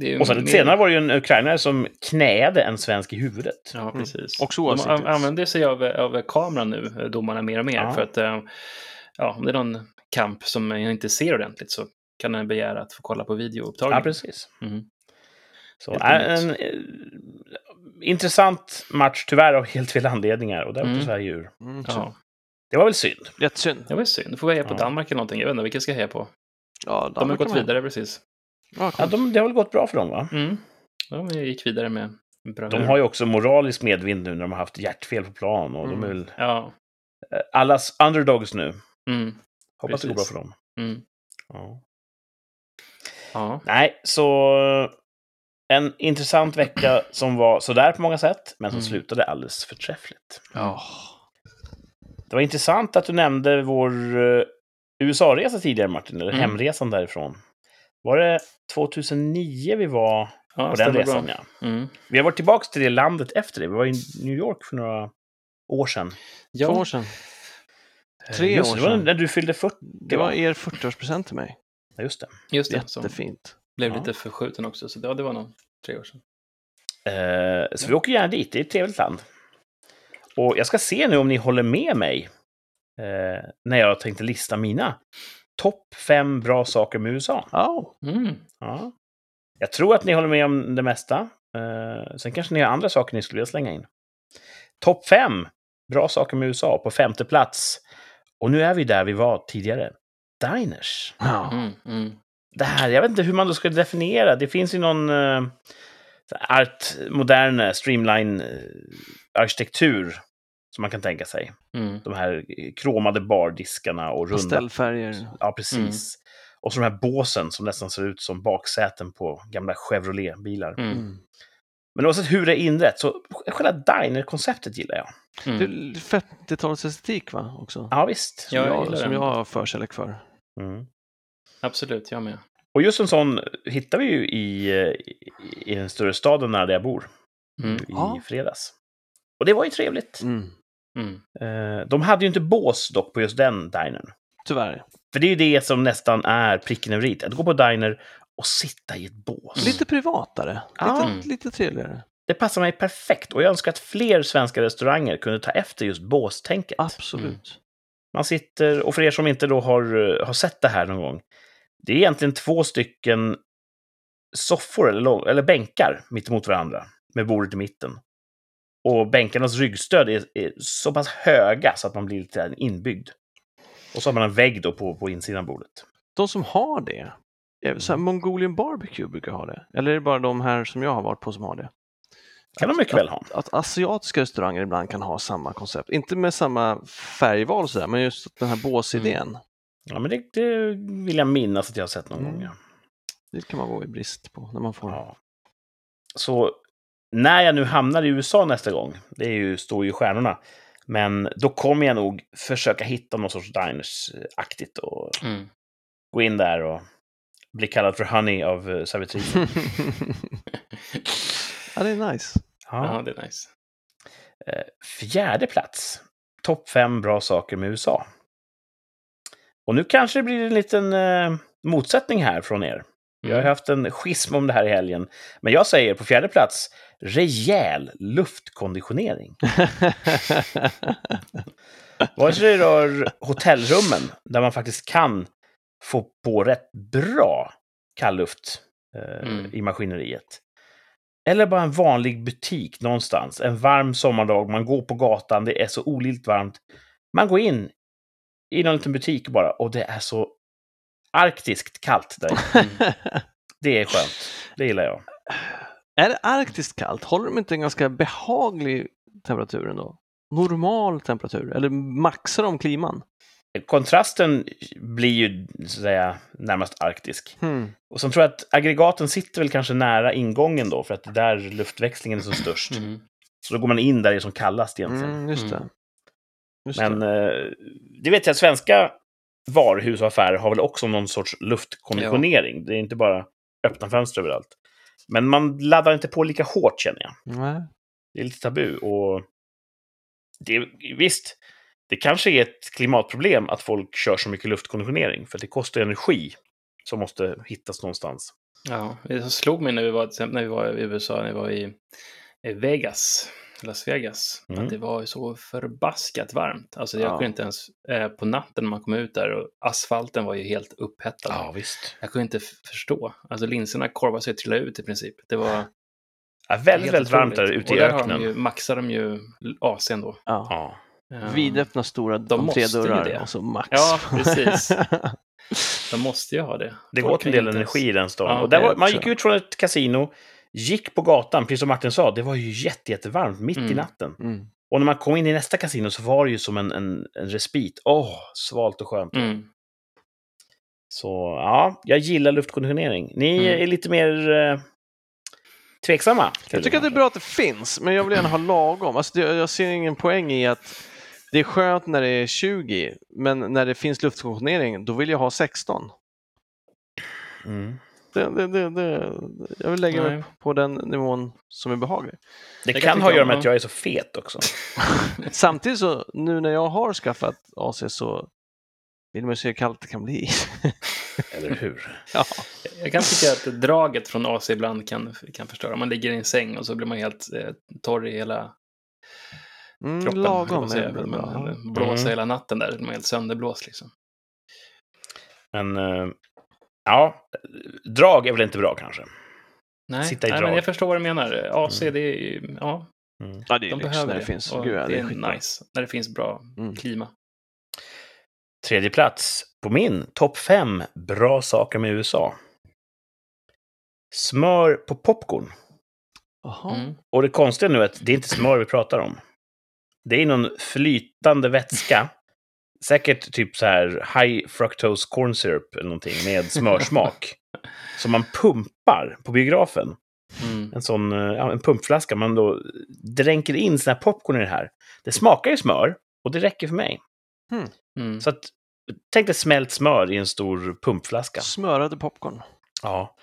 Speaker 2: Det är ju
Speaker 1: Och sen
Speaker 2: mer-
Speaker 1: senare var det ju en ukrainare som knäade en svensk i huvudet.
Speaker 2: Ja, precis.
Speaker 3: Också
Speaker 2: De
Speaker 3: oavsiktligt.
Speaker 2: an- använder sig av, av kameran nu, eh, domarna, mer och mer.
Speaker 1: Ja.
Speaker 2: För att, eh, ja, om det är någon kamp som jag inte ser ordentligt så kan den begära att få kolla på videoupptagning.
Speaker 1: Ja, precis.
Speaker 2: Mm.
Speaker 1: Så
Speaker 2: nytt.
Speaker 1: en eh, intressant match, tyvärr av helt fel anledningar. Och där åkte
Speaker 2: Mm.
Speaker 1: Sverige ur.
Speaker 3: Mm.
Speaker 2: Ja,
Speaker 1: Det var väl synd.
Speaker 3: Jättesynd.
Speaker 2: det var ju synd. Då får vi heja på
Speaker 1: Ja.
Speaker 2: Danmark eller någonting. Jag vet inte, vilka ska jag heja på?
Speaker 3: Ja,
Speaker 2: De har
Speaker 3: Danmark
Speaker 2: gått vidare precis.
Speaker 3: Ja,
Speaker 1: de, det har väl gått bra för dem, va?
Speaker 2: Mm. De gick vidare med bra
Speaker 1: De har ju också moralisk medvind nu när de har haft hjärtfel på plan. Och de är
Speaker 3: Mm.
Speaker 1: väl
Speaker 2: Ja.
Speaker 1: eh, allas underdogs nu.
Speaker 2: Mm.
Speaker 1: Hoppas det går bra
Speaker 2: Precis.
Speaker 1: för dem.
Speaker 2: Mm.
Speaker 1: Ja.
Speaker 2: Ja.
Speaker 1: Nej, så en intressant vecka som var sådär på många sätt, men som
Speaker 2: Mm.
Speaker 1: slutade alldeles förträffligt.
Speaker 3: Ja.
Speaker 1: Det var intressant att du nämnde vår eh, USA-resa tidigare, Martin, eller
Speaker 2: Mm.
Speaker 1: hemresan därifrån. Var det 2009 vi var
Speaker 2: ja
Speaker 1: på den resan?
Speaker 2: bra.
Speaker 1: Ja.
Speaker 2: Mm.
Speaker 1: Vi har varit tillbaka till det landet efter det. Vi var i New York för några år sedan.
Speaker 3: Två år
Speaker 2: Ja,
Speaker 3: sedan. Tre
Speaker 1: Just
Speaker 3: år
Speaker 1: det, det var
Speaker 3: sedan.
Speaker 1: när du fyllde 40.
Speaker 3: Det var er 40-årspresent till mig.
Speaker 1: Ja, Just det.
Speaker 2: just det.
Speaker 3: Jättefint.
Speaker 2: blev
Speaker 1: Ja.
Speaker 2: lite förskjuten också. Så det, ja, det var nog tre år sedan.
Speaker 1: Eh, så vi åker gärna dit. Det är ett trevligt land. Och jag ska se nu om ni håller med mig eh, när jag tänkte lista mina topp fem bra saker med USA.
Speaker 3: Ja.
Speaker 2: Mm.
Speaker 1: Ja. Jag tror att ni håller med om det mesta. Eh, sen kanske ni har andra saker ni skulle vilja slänga in. Topp fem bra saker med USA på femte plats. Och nu är vi där vi var tidigare. Diners.
Speaker 3: ja.
Speaker 2: Mm. Mm.
Speaker 1: det här, jag vet inte hur man då ska definiera. Det finns ju någon uh, art, modern streamline uh, arkitektur som man kan tänka sig.
Speaker 2: Mm.
Speaker 1: De här kromade bardiskarna och runda...
Speaker 3: Pastellfärger.
Speaker 1: Ja, precis. Och så de här båsen som nästan ser ut som baksäten på gamla Chevrolet-bilar.
Speaker 2: Mm.
Speaker 3: Mm.
Speaker 1: Men oavsett hur det är inrett, så själva diner-konceptet gillar jag.
Speaker 3: Det
Speaker 2: Mm.
Speaker 3: är 50-talsestetik va, också?
Speaker 1: Ja, visst.
Speaker 3: Som,
Speaker 2: Ja, jag
Speaker 3: jag, som jag har förkärlek för.
Speaker 1: Mm.
Speaker 2: Absolut, jag med.
Speaker 1: Och just en sån hittar vi ju i, eh, i den större staden där jag bor.
Speaker 2: Mm.
Speaker 1: I
Speaker 3: Ja.
Speaker 1: fredags. Och det var ju trevligt.
Speaker 3: Mm.
Speaker 2: Mm.
Speaker 1: Eh, De hade ju inte bås dock på just den dinern.
Speaker 3: Tyvärr.
Speaker 1: För det är ju det som nästan är pricken över i. Att gå på diner och sitta i ett bås.
Speaker 3: Lite privatare.
Speaker 1: Ja.
Speaker 3: Lite,
Speaker 2: Mm.
Speaker 3: lite trevligare.
Speaker 1: Det passar mig perfekt och jag önskar att fler svenska restauranger kunde ta efter just båstänket.
Speaker 3: Absolut.
Speaker 1: Man sitter, och för er som inte då har, har sett det här någon gång, det är egentligen två stycken soffor eller, eller bänkar mitt emot varandra med bordet i mitten. Och bänkarnas ryggstöd är, är så pass höga så att man blir lite inbyggd. Och så har man en vägg då på, på insidan av bordet.
Speaker 3: De som har det, så här, Mongolian Barbecue brukar ha det. Eller är det bara de här som jag har varit på som har det?
Speaker 1: kan de mycket väl ha.
Speaker 3: Att asiatiska restauranger ibland kan ha samma koncept. Inte med samma färgval och sådär, men just den här båsidén.
Speaker 1: Ja, men det, det vill jag minnas att jag har sett någon
Speaker 3: Mm.
Speaker 1: gång. Ja.
Speaker 3: Det kan man gå i brist på när man får.
Speaker 1: Ja. Så när jag nu hamnar i USA nästa gång, det är ju, står ju i stjärnorna, men då kommer jag nog försöka hitta någon sorts diners-aktigt och
Speaker 2: Mm.
Speaker 1: gå in där och bli kallad för honey av uh, servitrisen.
Speaker 3: ja, det är nice.
Speaker 2: Ja,
Speaker 1: Ja.
Speaker 2: det är nice.
Speaker 1: Eh, Fjärde plats. Topp fem bra saker med USA. Och nu kanske det blir en liten eh, motsättning här från er. Jag har haft en schism om det här i helgen. Men jag säger på fjärde plats, rejäl luftkonditionering. Vare sig det rör hotellrummen, där man faktiskt kan få på rätt bra kallluft eh,
Speaker 2: Mm.
Speaker 1: i maskineriet. Eller bara en vanlig butik någonstans. En varm sommardag, man går på gatan, det är så olidligt varmt. Man går in i någon liten butik bara och det är så arktiskt kallt där.
Speaker 2: Mm.
Speaker 1: Det är skönt. Det gillar jag.
Speaker 3: är det arktiskt kallt? Håller de inte en ganska behaglig temperatur ändå? Normal temperatur? Eller maxar de kliman?
Speaker 1: Kontrasten blir ju så att säga närmast arktisk.
Speaker 3: Hmm.
Speaker 1: Och sen tror jag att aggregaten sitter väl kanske nära ingången då, för att det är där luftväxlingen är som störst.
Speaker 2: Mm.
Speaker 1: Så då går man in där det är som kallast egentligen.
Speaker 3: Mm, just det.
Speaker 2: Mm.
Speaker 3: Just
Speaker 1: Men
Speaker 3: det.
Speaker 1: eh, det vet jag att svenska varuhus och affärer har väl också någon sorts luftkonditionering. Det är inte bara öppna fönster överallt. Men man laddar inte på lika hårt känner jag.
Speaker 3: Nej.
Speaker 1: Det är lite tabu. Och det, visst, det kanske är ett klimatproblem att folk kör så mycket luftkonditionering. För det kostar energi som måste hittas någonstans.
Speaker 2: Ja, det slog mig när vi var, när vi var i USA, när vi var i Vegas, Las Vegas,
Speaker 1: Mm.
Speaker 2: att det var ju så förbaskat varmt. Alltså jag
Speaker 3: Ja.
Speaker 2: kunde inte ens, eh, på natten när man kom ut där och asfalten var ju helt upphettad.
Speaker 1: visst.
Speaker 2: Jag kunde inte förstå. Alltså linserna korvade sig och trillade ut i princip. Det var
Speaker 1: Ja, väldigt, väldigt varmt där ute
Speaker 2: och
Speaker 1: i
Speaker 2: där Har
Speaker 1: öknen.
Speaker 2: de ju, maxar de ju AC'n då.
Speaker 3: Ja.
Speaker 1: Ja.
Speaker 2: Ja.
Speaker 3: Vidöppna stora
Speaker 2: De
Speaker 3: entrédörrar
Speaker 2: det.
Speaker 3: och så max.
Speaker 2: Ja, precis. De måste ju ha det.
Speaker 1: Det går en
Speaker 2: kan
Speaker 1: del energi i den stan.
Speaker 2: Ja,
Speaker 1: och där var, man gick ut från ett kasino, gick på gatan, precis som Martin sa, det var ju jätte, jättevarmt mitt i
Speaker 2: Mm.
Speaker 1: natten.
Speaker 3: Mm.
Speaker 1: Och när man kom in i nästa kasino så var det ju som en, en, en respit. Åh, svalt och skönt.
Speaker 2: Mm.
Speaker 1: Så ja, jag gillar luftkonditionering. Ni
Speaker 2: Mm.
Speaker 1: är lite mer eh, tveksamma.
Speaker 3: Jag tycker att det är bra att det finns, men jag vill gärna ha lagom. Alltså, det, jag ser ingen poäng i att det är skönt när det är 20, men när det finns luftkonditionering, då vill jag ha 16.
Speaker 1: Mm.
Speaker 3: Det, det, det, det, jag vill lägga mig
Speaker 2: Nej.
Speaker 3: på den nivån som är behaglig.
Speaker 1: Det,
Speaker 2: Det
Speaker 1: kan
Speaker 2: kan
Speaker 1: ha att göra med att jag är så fet också.
Speaker 3: Samtidigt så, nu när jag har skaffat AC så vill man ju se hur kallt det kan bli.
Speaker 1: Eller hur?
Speaker 3: ja.
Speaker 2: Jag kan tycka att draget från AC ibland kan, kan förstöra. Man ligger i en säng och så blir man helt eh, torr i hela
Speaker 3: Mm,
Speaker 2: kroppen. jag
Speaker 3: lagom
Speaker 2: säga. Man
Speaker 3: bra.
Speaker 2: blåser
Speaker 1: Mm.
Speaker 2: hela natten där, man är helt sönderblåst liksom.
Speaker 1: Men eh, ja, drag är väl inte bra kanske.
Speaker 2: Nej,
Speaker 1: Sitta i
Speaker 2: Nej
Speaker 1: drag.
Speaker 2: men jag förstår vad du menar. AC,
Speaker 1: Mm.
Speaker 2: det är ju, ja,
Speaker 1: Mm.
Speaker 3: Ja, det är
Speaker 2: de
Speaker 3: lyx
Speaker 2: behöver
Speaker 3: när
Speaker 2: det.
Speaker 3: det finns. Gud, ja,
Speaker 2: det är
Speaker 3: skitbra.
Speaker 2: nice, när det finns bra
Speaker 3: Mm.
Speaker 2: klima.
Speaker 1: Tredje plats på min topp fem bra saker med USA. smör på popcorn.
Speaker 2: Mm.
Speaker 1: Och det konstiga nu är att det är inte smör vi pratar om. Det är någon flytande vätska. Säkert typ så här high fructose corn syrup eller någonting med smörsmak. som man pumpar på biografen.
Speaker 2: Mm.
Speaker 1: En sån eh, ja, en pumpflaska. Man då dränker in sina popcorn i det här. Det smakar ju smör och det räcker för mig.
Speaker 2: Mm.
Speaker 1: Så att, tänk dig smält smör i en stor pumpflaska.
Speaker 3: Smörade popcorn.
Speaker 1: Ja.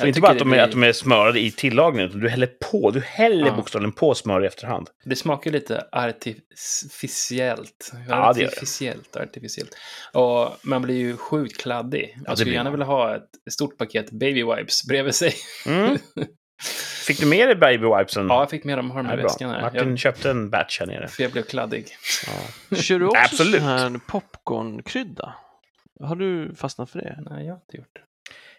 Speaker 1: Så inte bara att
Speaker 2: det
Speaker 1: de, är,
Speaker 2: blir-
Speaker 1: att de är smörade i tillagningen, utan du häller på. Du häller
Speaker 2: Ja.
Speaker 1: bokstavligen på smör i efterhand.
Speaker 2: Det smakar lite artificiellt.
Speaker 1: Ja, det gör det.
Speaker 2: artificiellt, artificiellt. Och man blir ju sjukt kladdig. Man skulle gärna
Speaker 1: man.
Speaker 2: vilja ha ett stort paket baby wipes bredvid sig.
Speaker 1: Mm. Fick du med dig baby wipesen?
Speaker 2: Ja, jag fick med dem, har dem
Speaker 1: Ja,
Speaker 2: i väskan här.
Speaker 1: Martin
Speaker 2: Jag,
Speaker 1: köpte en batch här nere.
Speaker 2: för jag blev kladdig.
Speaker 1: Ja.
Speaker 3: Kör du också
Speaker 1: Absolut.
Speaker 3: sån här popcornkrydda? Har du fastnat för det?
Speaker 2: Nej, jag har inte gjort det.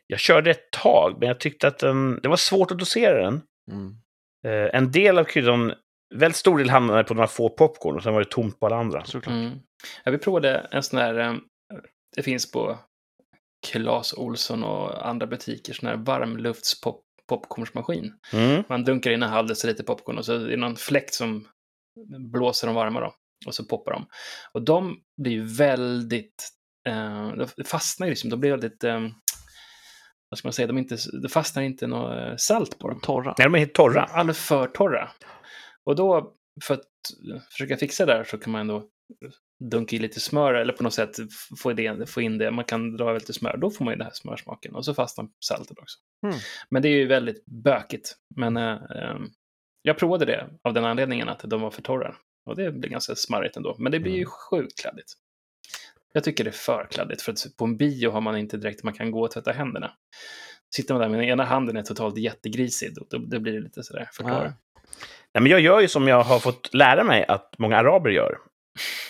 Speaker 1: Jag körde ett tag, men jag tyckte att den, det var svårt att dosera den.
Speaker 3: Mm.
Speaker 1: Eh, en del av kryddan, väldigt stor del hamnade på några få popcorn och sen var det tomt på alla andra.
Speaker 3: Såklart.
Speaker 2: Mm. Ja, vi provade en sån här, eh, det finns på Clas Olsson och andra butiker, sån här varmluftspop popcornsmaskin.
Speaker 1: Mm.
Speaker 2: Man dunkar in en halv deciliter popcorn och så är det någon fläkt som blåser dem varma då. Och så poppar de. Och de blir ju väldigt, eh, de fastnar ju liksom, de blir väldigt, eh, vad ska man säga, de inte, det fastnar inte något eh, salt på dem.
Speaker 3: Torra.
Speaker 1: Nej, de är helt torra.
Speaker 2: Alldeles för torra. Och då, för att försöka fixa det här så kan man ändå dunka i lite smör eller på något sätt få, det, få in det. Man kan dra lite smör, då får man ju den här smörsmaken. Och så fastnar saltet också.
Speaker 3: Mm.
Speaker 2: Men det är ju väldigt bökigt. Men eh, jag provade det av den anledningen att de var för torra. Och det blir ganska smarrigt ändå. Men det blir ju
Speaker 1: Mm.
Speaker 2: sjukt kladdigt. Jag tycker det är för kladdigt, för att på en bio har man inte direkt man kan gå och tvätta händerna. Sitter man där med den ena handen är totalt jättegrisig, då, då, då blir det lite sådär för
Speaker 3: Ja.
Speaker 1: Nej, men jag gör ju som jag har fått lära mig att många araber gör.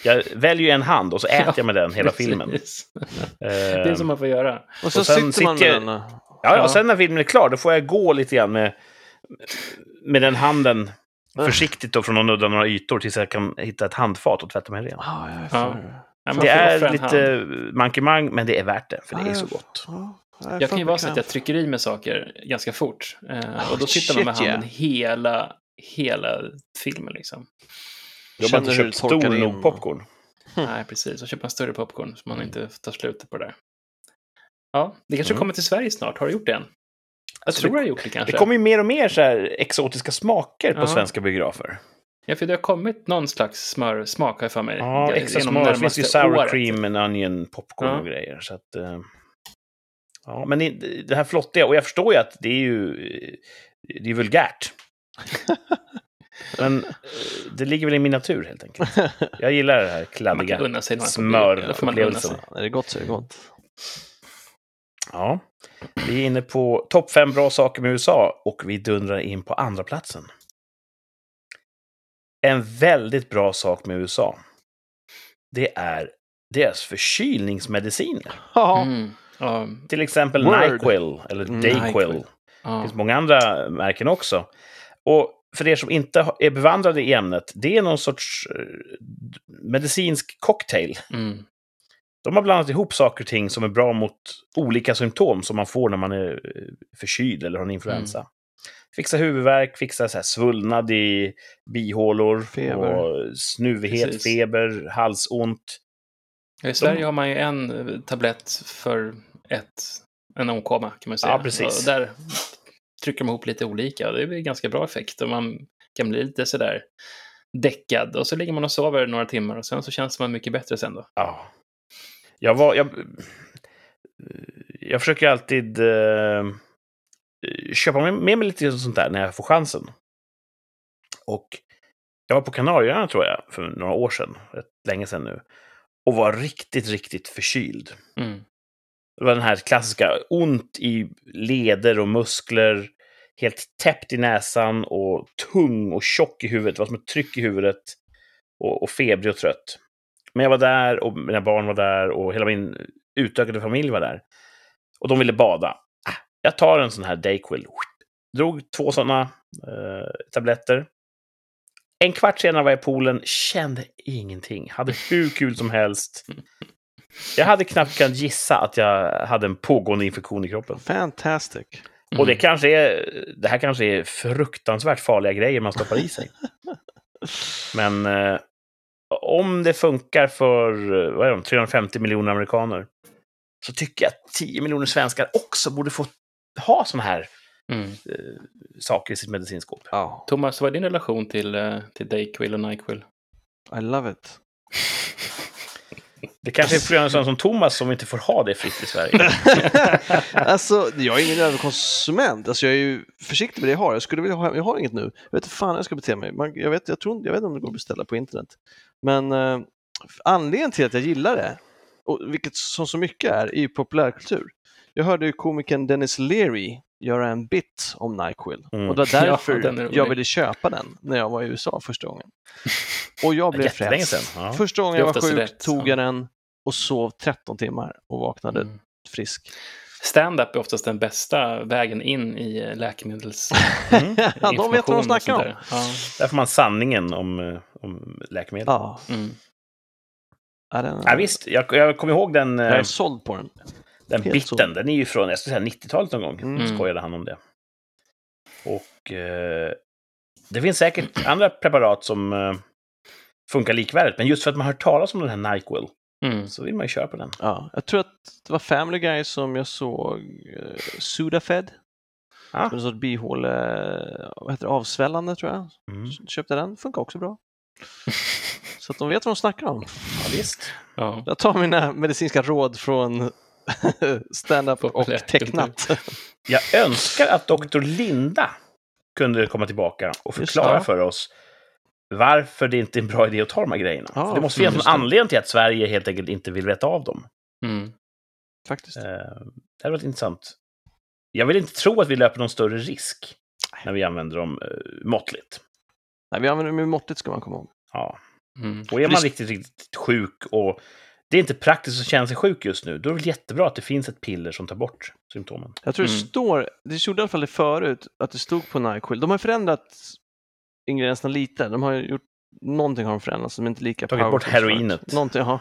Speaker 1: Jag väljer en hand och så äter jag med den hela filmen.
Speaker 2: Precis.
Speaker 1: Eh,
Speaker 2: Det är som man får göra.
Speaker 3: Och så
Speaker 1: Och sen
Speaker 3: sitter man med
Speaker 1: sitter-
Speaker 3: den. och-
Speaker 1: Ja, ja,
Speaker 2: Ja.
Speaker 1: och sen när filmen är klar, då får jag gå lite grann med, med den handen försiktigt då från att nudda några ytor tills jag kan hitta ett handfat och tvätta mig ren.
Speaker 3: Ja, jag är
Speaker 2: Ja. Ja,
Speaker 1: Det är lite mankemang, men det är värt det, för det är så gott.
Speaker 3: Ja, jag
Speaker 2: kan ju vara så att jag trycker i med saker ganska fort. Eh,
Speaker 3: Oh,
Speaker 2: och då sitter man med handen hela, hela filmen liksom.
Speaker 1: Jag har bara inte köpt stor nog popcorn.
Speaker 3: Mm.
Speaker 2: Nej, precis. Och köpa en större popcorn så man inte tar slut på det där. Ja, det kanske
Speaker 1: Mm.
Speaker 2: kommer till Sverige snart. Har du gjort det än? Jag
Speaker 1: Alltså,
Speaker 2: tror
Speaker 1: det-
Speaker 2: jag har gjort det kanske.
Speaker 1: Det kommer ju mer och mer så här exotiska smaker på
Speaker 2: Ja.
Speaker 1: svenska biografer.
Speaker 2: Ja, för det har kommit någon slags smörsmak har jag för mig.
Speaker 1: Ja, extra smör. Det finns ju sour
Speaker 2: året.
Speaker 1: cream and onion popcorn
Speaker 2: Ja.
Speaker 1: och grejer. Så att, eh, ja, men det, här flottiga, och jag förstår ju att det är ju det är vulgärt. men eh, det ligger väl i min natur helt enkelt. Jag gillar det här kladdiga. smörupplevelsen.
Speaker 3: Ja, är det gott så är det gott.
Speaker 1: Ja, vi är inne på topp fem bra saker med USA och vi dundrar in på andra platsen. En väldigt bra sak med USA. Det är deras förkylningsmediciner.
Speaker 3: Ja,
Speaker 2: Mm.
Speaker 1: Till exempel
Speaker 3: Word.
Speaker 1: Nyquil eller
Speaker 3: Mm,
Speaker 1: Dayquil.
Speaker 2: Nyquil.
Speaker 1: Det finns många andra märken också. Och för er som inte är bevandrade i ämnet, det är någon sorts eh, medicinsk cocktail.
Speaker 2: Mm.
Speaker 1: De har blandat ihop saker och ting som är bra mot olika symptom som man får när man är eh, förkyld eller har en influensa.
Speaker 2: Mm.
Speaker 1: Fixa huvudvärk, fixa så här svullnad i bihålor,
Speaker 3: Feber.
Speaker 1: och snuvighet,
Speaker 2: Precis.
Speaker 1: feber, halsont.
Speaker 2: Ja, I Sverige har man ju en eh, tablett för ett, en åkomma kan man säga.
Speaker 1: Ja, precis.
Speaker 2: Och där trycker de ihop lite olika och det blir ganska bra effekt. Och man kan bli lite sådär däckad och så ligger man och sover några timmar och sen så känns man mycket bättre sen då.
Speaker 1: Ja. Jag var... Jag, jag försöker alltid eh, köpa med, med mig lite sånt där när jag får chansen. Och jag var på Kanarieöarna tror jag, för några år sedan, rätt länge sedan nu, och var riktigt, riktigt förkyld.
Speaker 2: Mm.
Speaker 1: Det var den här klassiska ont i leder och muskler, helt täppt i näsan och tung och tjock i huvudet. Det var som ett tryck i huvudet och, och febrig och trött. Men jag var där och mina barn var där och hela min utökade familj var där. Och de ville bada. Jag tar en sån här Dayquil. Drog två såna eh, tabletter. En kvart senare var jag i poolen, kände ingenting. Hade hur kul som helst. Jag hade knappt kunnat gissa att jag hade en pågående infektion i kroppen.
Speaker 3: fantastic.
Speaker 1: Och det
Speaker 2: Mm.
Speaker 1: kanske är, det här kanske är fruktansvärt farliga grejer man stoppar i sig. Men eh, om det funkar för vad är de, 350 miljoner amerikaner så tycker jag att 10 miljoner svenskar också borde få ha såna här
Speaker 2: Mm.
Speaker 1: eh, saker i sitt medicinskåp.
Speaker 3: Ja,
Speaker 2: Thomas, vad är din relation till, eh, till Dayquil och Nyquil?
Speaker 3: I love it.
Speaker 1: Det kanske är för en sån som Thomas som inte får ha det fritt i Sverige.
Speaker 3: alltså, jag är ingen överkonsument. Alltså, jag är ju försiktig med det jag har. Jag skulle vilja ha, jag har inget nu. Jag vet inte fan hur jag ska bete mig. Man, jag, vet, jag, tror, jag vet inte om det går att beställa på internet. Men eh, anledningen till att jag gillar det, och vilket som så mycket är, är ju populärkultur. Jag hörde ju komikern Dennis Leary göra en bit om Nyquil.
Speaker 1: Mm.
Speaker 3: Och det var
Speaker 2: Ja,
Speaker 3: därför
Speaker 2: rolig.
Speaker 3: jag ville köpa den när jag var i USA första gången. Och jag blev frälst.
Speaker 1: Ja.
Speaker 3: Första gången jag var sjuk
Speaker 2: rätt,
Speaker 3: tog
Speaker 2: ja.
Speaker 3: jag den och sov 13 timmar och vaknade
Speaker 2: Mm.
Speaker 3: frisk.
Speaker 2: Stand-up är oftast den bästa vägen in i eh, läkemedels...
Speaker 1: Mm.
Speaker 3: Ja, de vet vad de snackar om.
Speaker 2: där. Ja.
Speaker 1: Där får man sanningen om, eh, om läkemedel. Ja.
Speaker 3: Ja,
Speaker 2: Mm.
Speaker 3: ja, den,
Speaker 1: visst, jag, jag kommer ihåg den,
Speaker 3: jag
Speaker 1: eh,
Speaker 3: är såld på den.
Speaker 1: Den
Speaker 3: helt
Speaker 1: bitten.
Speaker 3: så.
Speaker 1: Den är ju från jag skulle säga 90-talet någon gång.
Speaker 3: Mm.
Speaker 1: Skojade han om det. Och eh, det finns säkert andra preparat som eh, funkar likvärdigt. Men just för att man har hört talas om den här Nyquil
Speaker 2: Mm.
Speaker 1: så vill man ju köra på den.
Speaker 3: Ja, jag tror att det var Family Guy som jag såg uh, Sudafed.
Speaker 1: Ja.
Speaker 3: Som en sorts bihåle, vad heter det, avsvällande tror jag.
Speaker 1: Mm.
Speaker 3: Köpte den, funkar också bra. Så att de vet vad de snackar om.
Speaker 1: Ja, visst.
Speaker 2: Ja.
Speaker 3: Jag tar mina medicinska råd från stand-up och tecknat.
Speaker 1: Jag önskar att Dr. Linda kunde komma tillbaka och förklara för oss varför det inte är en bra idé att ta de här grejerna.
Speaker 3: Ja,
Speaker 1: För det måste finnas en anledning till att Sverige helt enkelt inte vill veta av dem.
Speaker 2: Mm.
Speaker 3: Faktiskt.
Speaker 1: Eh, Det hade varit intressant. Jag vill inte tro att vi löper någon större risk när vi använder dem eh, måttligt.
Speaker 3: Nej, vi använder dem måttet ska man komma ihåg.
Speaker 1: Ja.
Speaker 2: Mm.
Speaker 1: Och är man riktigt, riktigt sjuk och det är inte praktiskt att känna sig sjuk just nu, då är det väl jättebra att det finns ett piller som tar bort symptomen.
Speaker 3: Jag tror det
Speaker 2: Mm.
Speaker 3: står, det stod i alla fall det förut, att det stod på Nyquil. De har förändrat ingredienserna lite. De har gjort, någonting har de förändrat som inte är lika
Speaker 1: Tagit bort
Speaker 3: som förut.
Speaker 1: heroinet.
Speaker 3: Någonting, ja.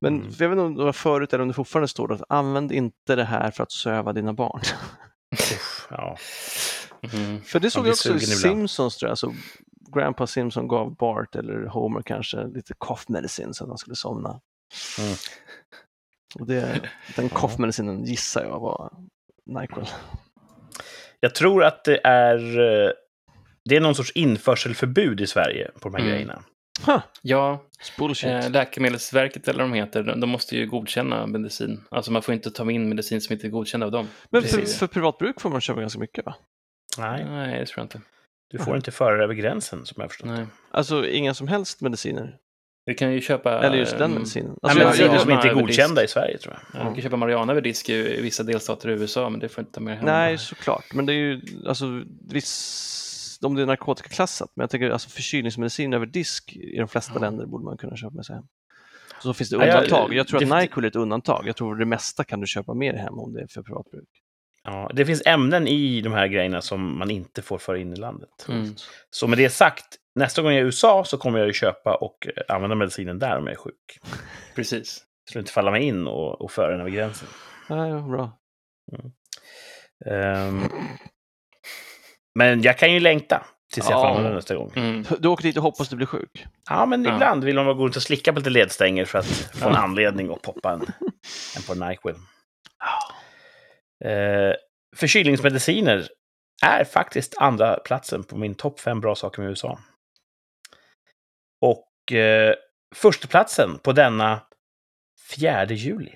Speaker 3: Men
Speaker 1: Mm.
Speaker 3: jag vet inte om det var förut eller om det fortfarande står att använd inte det här för att söva dina barn.
Speaker 1: Ja.
Speaker 2: Mm.
Speaker 3: för det såg jag också i. Simpsons tror jag. Så Grandpa Simpson gav Bart eller Homer kanske lite cough medicine så att han skulle somna.
Speaker 1: Mm.
Speaker 3: Och det, den cough medicinen gissar jag var Nyquil.
Speaker 1: Jag tror att det är, eh, det är någon sorts införselförbud i Sverige på de här
Speaker 2: Mm.
Speaker 1: grejerna.
Speaker 3: Huh,
Speaker 2: Ja, eh, Läkemedelsverket eller vad de heter, de de måste ju godkänna medicin. Alltså man får inte ta in medicin som inte är godkänd av dem.
Speaker 3: Men för, för privatbruk får man köpa ganska mycket va?
Speaker 1: Nej,
Speaker 2: Nej, det tror jag inte.
Speaker 1: du får inte föra över gränsen som jag har förstått.
Speaker 2: Nej.
Speaker 3: Alltså inga som helst mediciner.
Speaker 2: Du kan ju köpa...
Speaker 3: Eller just den
Speaker 2: ehm,
Speaker 3: medicinen.
Speaker 1: Nej,
Speaker 3: Alltså,
Speaker 1: men
Speaker 3: jag-
Speaker 1: mediciner
Speaker 3: jag-
Speaker 1: som inte är godkända i Sverige tror jag.
Speaker 2: Ja, du kan köpa marijuana över disk i vissa delstater i USA, men det får inte ta med hem.
Speaker 3: Nej, såklart. Men det är ju, alltså, viss, om det är narkotikaklassat, men jag tänker alltså förkylningsmedicin över disk i de flesta
Speaker 2: Ja.
Speaker 3: länder borde man kunna köpa med sig hem. Så finns det undantag. Jag tror att Nyquil är ett undantag. Jag tror det mesta kan du köpa med dig hem om det är för privatbruk.
Speaker 1: Ja, det finns ämnen i de här grejerna som man inte får föra in i landet.
Speaker 2: Mm.
Speaker 1: Så med det sagt, nästa gång jag är i USA så kommer jag ju köpa och eh, använda medicinen där om jag är sjuk.
Speaker 2: Precis.
Speaker 1: Det skulle inte falla mig in och, och föra den över gränsen.
Speaker 3: Ja, ja, bra.
Speaker 1: Ehm, men jag kan ju längta tills jag får
Speaker 3: Ja.
Speaker 1: använda den nästa gång.
Speaker 2: Mm.
Speaker 3: Du åker dit och hoppas du blir sjuk.
Speaker 1: Ja, men
Speaker 2: Ja.
Speaker 1: ibland vill man bara gå runt och slicka på lite ledstänger för att få en anledning att poppa en, en på Nyquil. Eh, förkylningsmediciner är faktiskt andra platsen på min topp fem bra saker med USA. Och eh, första platsen på denna 4 juli.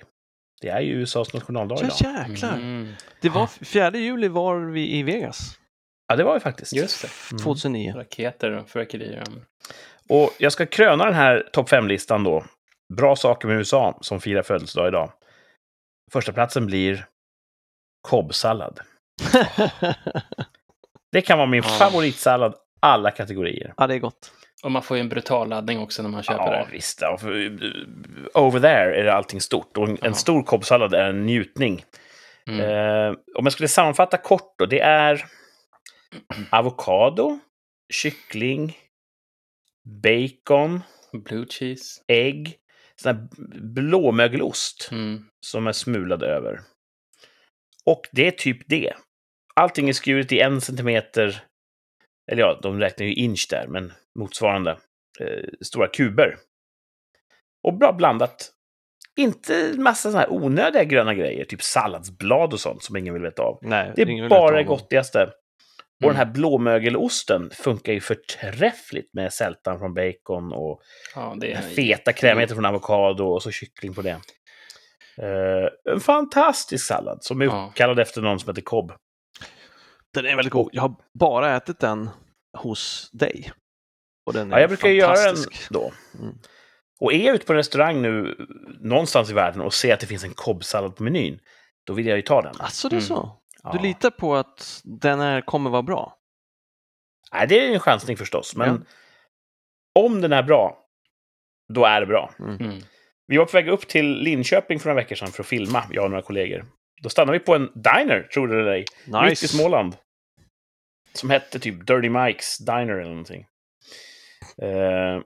Speaker 1: Det är ju USAs nationaldag
Speaker 3: Ja,
Speaker 1: idag.
Speaker 3: jäklar.
Speaker 2: Mm.
Speaker 3: Det var 4 juli var vi i Vegas.
Speaker 1: Ja, det var ju faktiskt.
Speaker 2: Just det.
Speaker 1: Mm.
Speaker 3: 2009.
Speaker 2: Raketer och fyrverkerier.
Speaker 1: Och jag ska kröna den här topp 5-listan då. Bra saker med USA som firar födelsedag idag. Första platsen blir kobbsallad. Det kan vara min
Speaker 2: Ja.
Speaker 1: favoritsallad alla kategorier.
Speaker 3: ja, det är gott.
Speaker 2: Och man får ju en brutal laddning också när man köper
Speaker 1: Ja,
Speaker 2: det.
Speaker 1: visst. Ja, för, uh, over there är det allting stort. Och en, en stor kobbsallad är en njutning.
Speaker 2: Mm.
Speaker 1: Eh, om jag skulle sammanfatta kort då. Det är avokado, kyckling, bacon,
Speaker 2: Blue cheese.
Speaker 1: ägg, sån här blåmögelost
Speaker 2: Mm.
Speaker 1: som är smulad över. Och det är typ det. allting är skuret i en centimeter, eller ja, de räknar ju inch där, men motsvarande eh, stora kuber. Och bra blandat. Inte massa sådana här onödiga gröna grejer, typ salladsblad och sånt som ingen vill veta av.
Speaker 3: Nej,
Speaker 1: Det är bara det gottigaste. Och
Speaker 2: Mm.
Speaker 1: den här blåmögelosten funkar ju förträffligt med sältan från bacon och
Speaker 2: Ja, det är
Speaker 1: feta krämigheten från avokado och så kyckling på det. Eh, en fantastisk sallad som är
Speaker 2: Ja.
Speaker 1: uppkallad efter någon som heter Cobb.
Speaker 3: Den är väldigt god. Jag har bara ätit den hos dig. Och den är
Speaker 1: Ja, jag brukar göra den då.
Speaker 3: Mm.
Speaker 1: Och är jag ute på en restaurang nu någonstans i världen och ser att det finns en Cobb-sallad på menyn, då vill jag ju ta den.
Speaker 3: Alltså det är
Speaker 2: Mm.
Speaker 3: så?
Speaker 1: Ja.
Speaker 3: Du litar på att den här kommer vara bra?
Speaker 1: Nej, det är en chansning förstås, men
Speaker 3: Ja.
Speaker 1: om den är bra, då är det bra.
Speaker 2: Mm.
Speaker 1: Vi var på väg upp till Linköping för några veckor sedan för att filma, jag och några kollegor. Då stannade vi på en diner, tror du det eller ej, mitt i
Speaker 3: Nice.
Speaker 1: Småland. Som hette typ Dirty Mikes Diner eller någonting. Eh,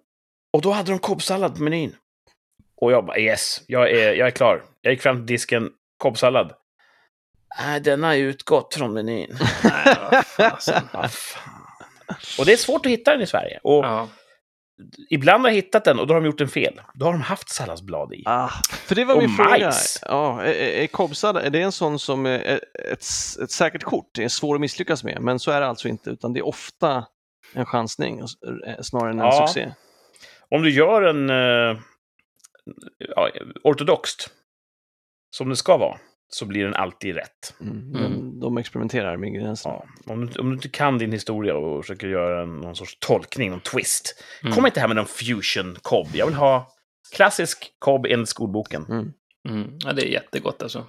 Speaker 1: och då hade de kobbsallad på menyn. Och jag bara yes, jag är, jag är klar. Jag gick fram till disken, kobbsallad. Nej, den har utgått från menyn.
Speaker 2: Nej, vad
Speaker 1: fan. Och det är svårt att hitta den i Sverige. Och
Speaker 2: Ja.
Speaker 1: Ibland har jag hittat den och då har de gjort en fel. Då har de haft salladsblad i.
Speaker 3: Ah, för det var
Speaker 1: Och
Speaker 3: min fråga.
Speaker 1: majs.
Speaker 3: Ja, är, är Cobb-sallad, är det en sån som är ett, ett, ett säkert kort? Det är svår att misslyckas med, men så är det alltså inte, utan det är ofta en chansning eh, snarare än en
Speaker 1: Ja.
Speaker 3: succé.
Speaker 1: Om du gör en eh, ja, ortodoxt, som det ska vara, så blir den alltid rätt.
Speaker 3: Mm. Men de experimenterar med ingredienserna.
Speaker 1: Ja. Om, du, om du inte kan din historia och försöker göra en, någon sorts tolkning, någon twist,
Speaker 2: Mm.
Speaker 1: kom inte här med någon fusion cobb. Jag vill ha klassisk cobb enligt skolboken.
Speaker 3: Mm.
Speaker 2: Mm. ja, det är jättegott alltså.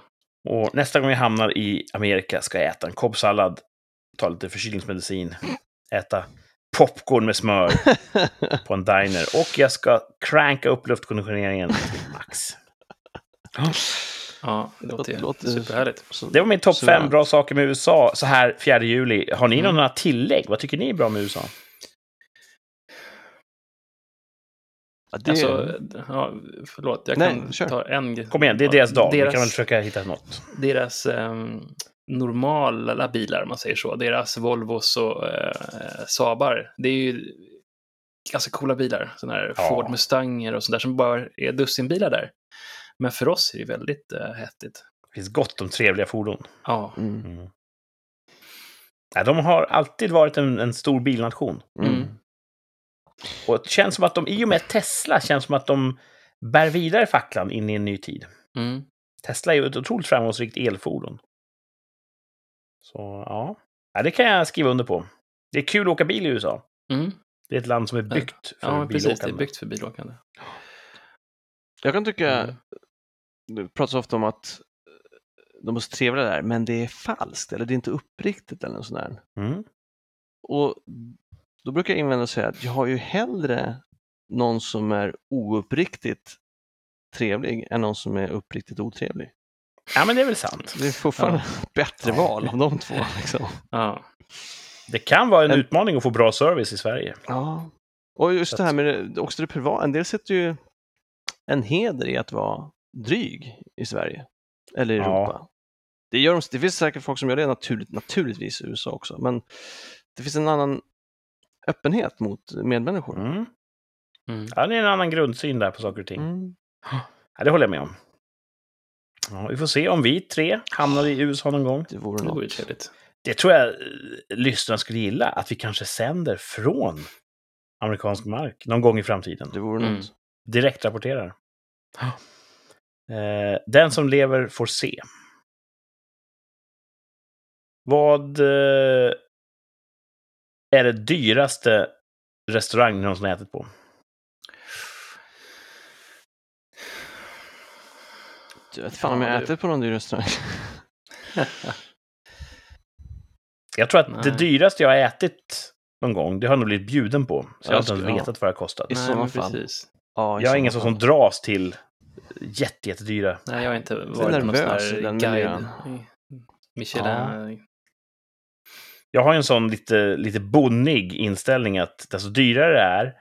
Speaker 1: Och nästa gång jag hamnar i Amerika ska jag äta en kobbsallad, ta lite förkylningsmedicin, äta popcorn med smör på en diner och jag ska cranka upp luftkonditioneringen till max.
Speaker 2: Ja, det låter,
Speaker 3: Det låter-
Speaker 2: superhärligt.
Speaker 1: Det var min topp fem bra saker med USA så här 4 juli. Har ni
Speaker 2: Mm.
Speaker 1: några tillägg? Vad tycker ni är bra med USA?
Speaker 3: Ja, det,
Speaker 2: Alltså, ja, förlåt, jag
Speaker 3: Nej,
Speaker 2: kan
Speaker 3: kör.
Speaker 2: ta en...
Speaker 1: Kom igen, det är deras dag. Vi
Speaker 2: Deras,
Speaker 1: kan väl försöka hitta något.
Speaker 2: deras ehm, normala bilar, om man säger så, deras Volvos och eh, Saabar, det är ju ganska coola bilar. Sådana här
Speaker 1: Ja.
Speaker 2: Ford Mustanger och sådär som bara är dussinbilar där. Men för oss är det väldigt eh, häftigt.
Speaker 1: Det finns gott om trevliga fordon.
Speaker 2: Ja.
Speaker 3: Mm.
Speaker 1: Mm. Nej, de har alltid varit en, en stor bilnation.
Speaker 3: Mm.
Speaker 2: Mm.
Speaker 1: Och det känns som att de, i och med Tesla, känns som att de bär vidare facklan in i en ny tid.
Speaker 2: Mm.
Speaker 1: Tesla är ju ett otroligt framgångsrikt elfordon. Så ja, ja det kan jag skriva under på. Det är kul att åka bil i USA.
Speaker 2: Mm.
Speaker 1: Det är ett land som är byggt för
Speaker 2: Ja, men precis. Det är
Speaker 1: bilåkande.
Speaker 2: byggt för bilåkande.
Speaker 3: Jag kan tycka,
Speaker 2: Mm.
Speaker 3: Det pratas ofta om att de är så trevliga där, men det är falskt eller det är inte uppriktigt eller något sånt där.
Speaker 1: Mm.
Speaker 3: Och då brukar jag invända och säga att jag har ju hellre någon som är ouppriktigt trevlig än någon som är uppriktigt otrevlig.
Speaker 1: Ja, men det är väl sant.
Speaker 3: Det är fortfarande bättre
Speaker 1: Ja.
Speaker 3: val av de två. Liksom.
Speaker 2: Ja.
Speaker 1: Det kan vara en
Speaker 3: En-
Speaker 1: utmaning att få bra service i Sverige.
Speaker 3: Ja. Och just det här med det, också det privata, en del sätter ju en heder i att vara dryg i Sverige eller i
Speaker 1: Ja.
Speaker 3: Europa. Det, gör de, det finns säkert folk som gör det naturligt, naturligtvis i USA också, men det finns en annan öppenhet mot medmänniskor.
Speaker 1: Mm.
Speaker 2: Mm.
Speaker 1: Ja, det är en annan grundsyn där på saker och ting.
Speaker 3: Mm.
Speaker 1: Ja, det håller jag med om. Ja, vi får se om vi tre hamnar i USA någon gång.
Speaker 3: Det vore
Speaker 2: Det vore trevligt.
Speaker 1: Det tror jag eh, lyssnarna skulle gilla, att vi kanske sänder från amerikansk mark någon gång i framtiden.
Speaker 3: Det vore
Speaker 2: Mm.
Speaker 3: något.
Speaker 1: Direkt rapporterar. Eh, den som lever får se. Vad eh, är det dyraste restaurang ni någonsin har ätit på?
Speaker 3: Jag vet fan om
Speaker 2: Ja,
Speaker 3: jag
Speaker 2: det-
Speaker 3: ätit på någon dyr restaurang.
Speaker 1: Jag tror att det
Speaker 2: Nej.
Speaker 1: dyraste jag har ätit någon gång, det har jag nog blivit bjuden på. Så jag har inte vetat vad det har kostat.
Speaker 3: I
Speaker 2: Nej,
Speaker 3: sådana fall.
Speaker 2: precis.
Speaker 3: Ja, i
Speaker 1: Jag är ingen som dras till jätte, jättedyra.
Speaker 2: Nej, jag har inte varit på någon sån här guide. Michelin.
Speaker 1: Jag har ju en sån lite, lite bonnig inställning att desto dyrare det är,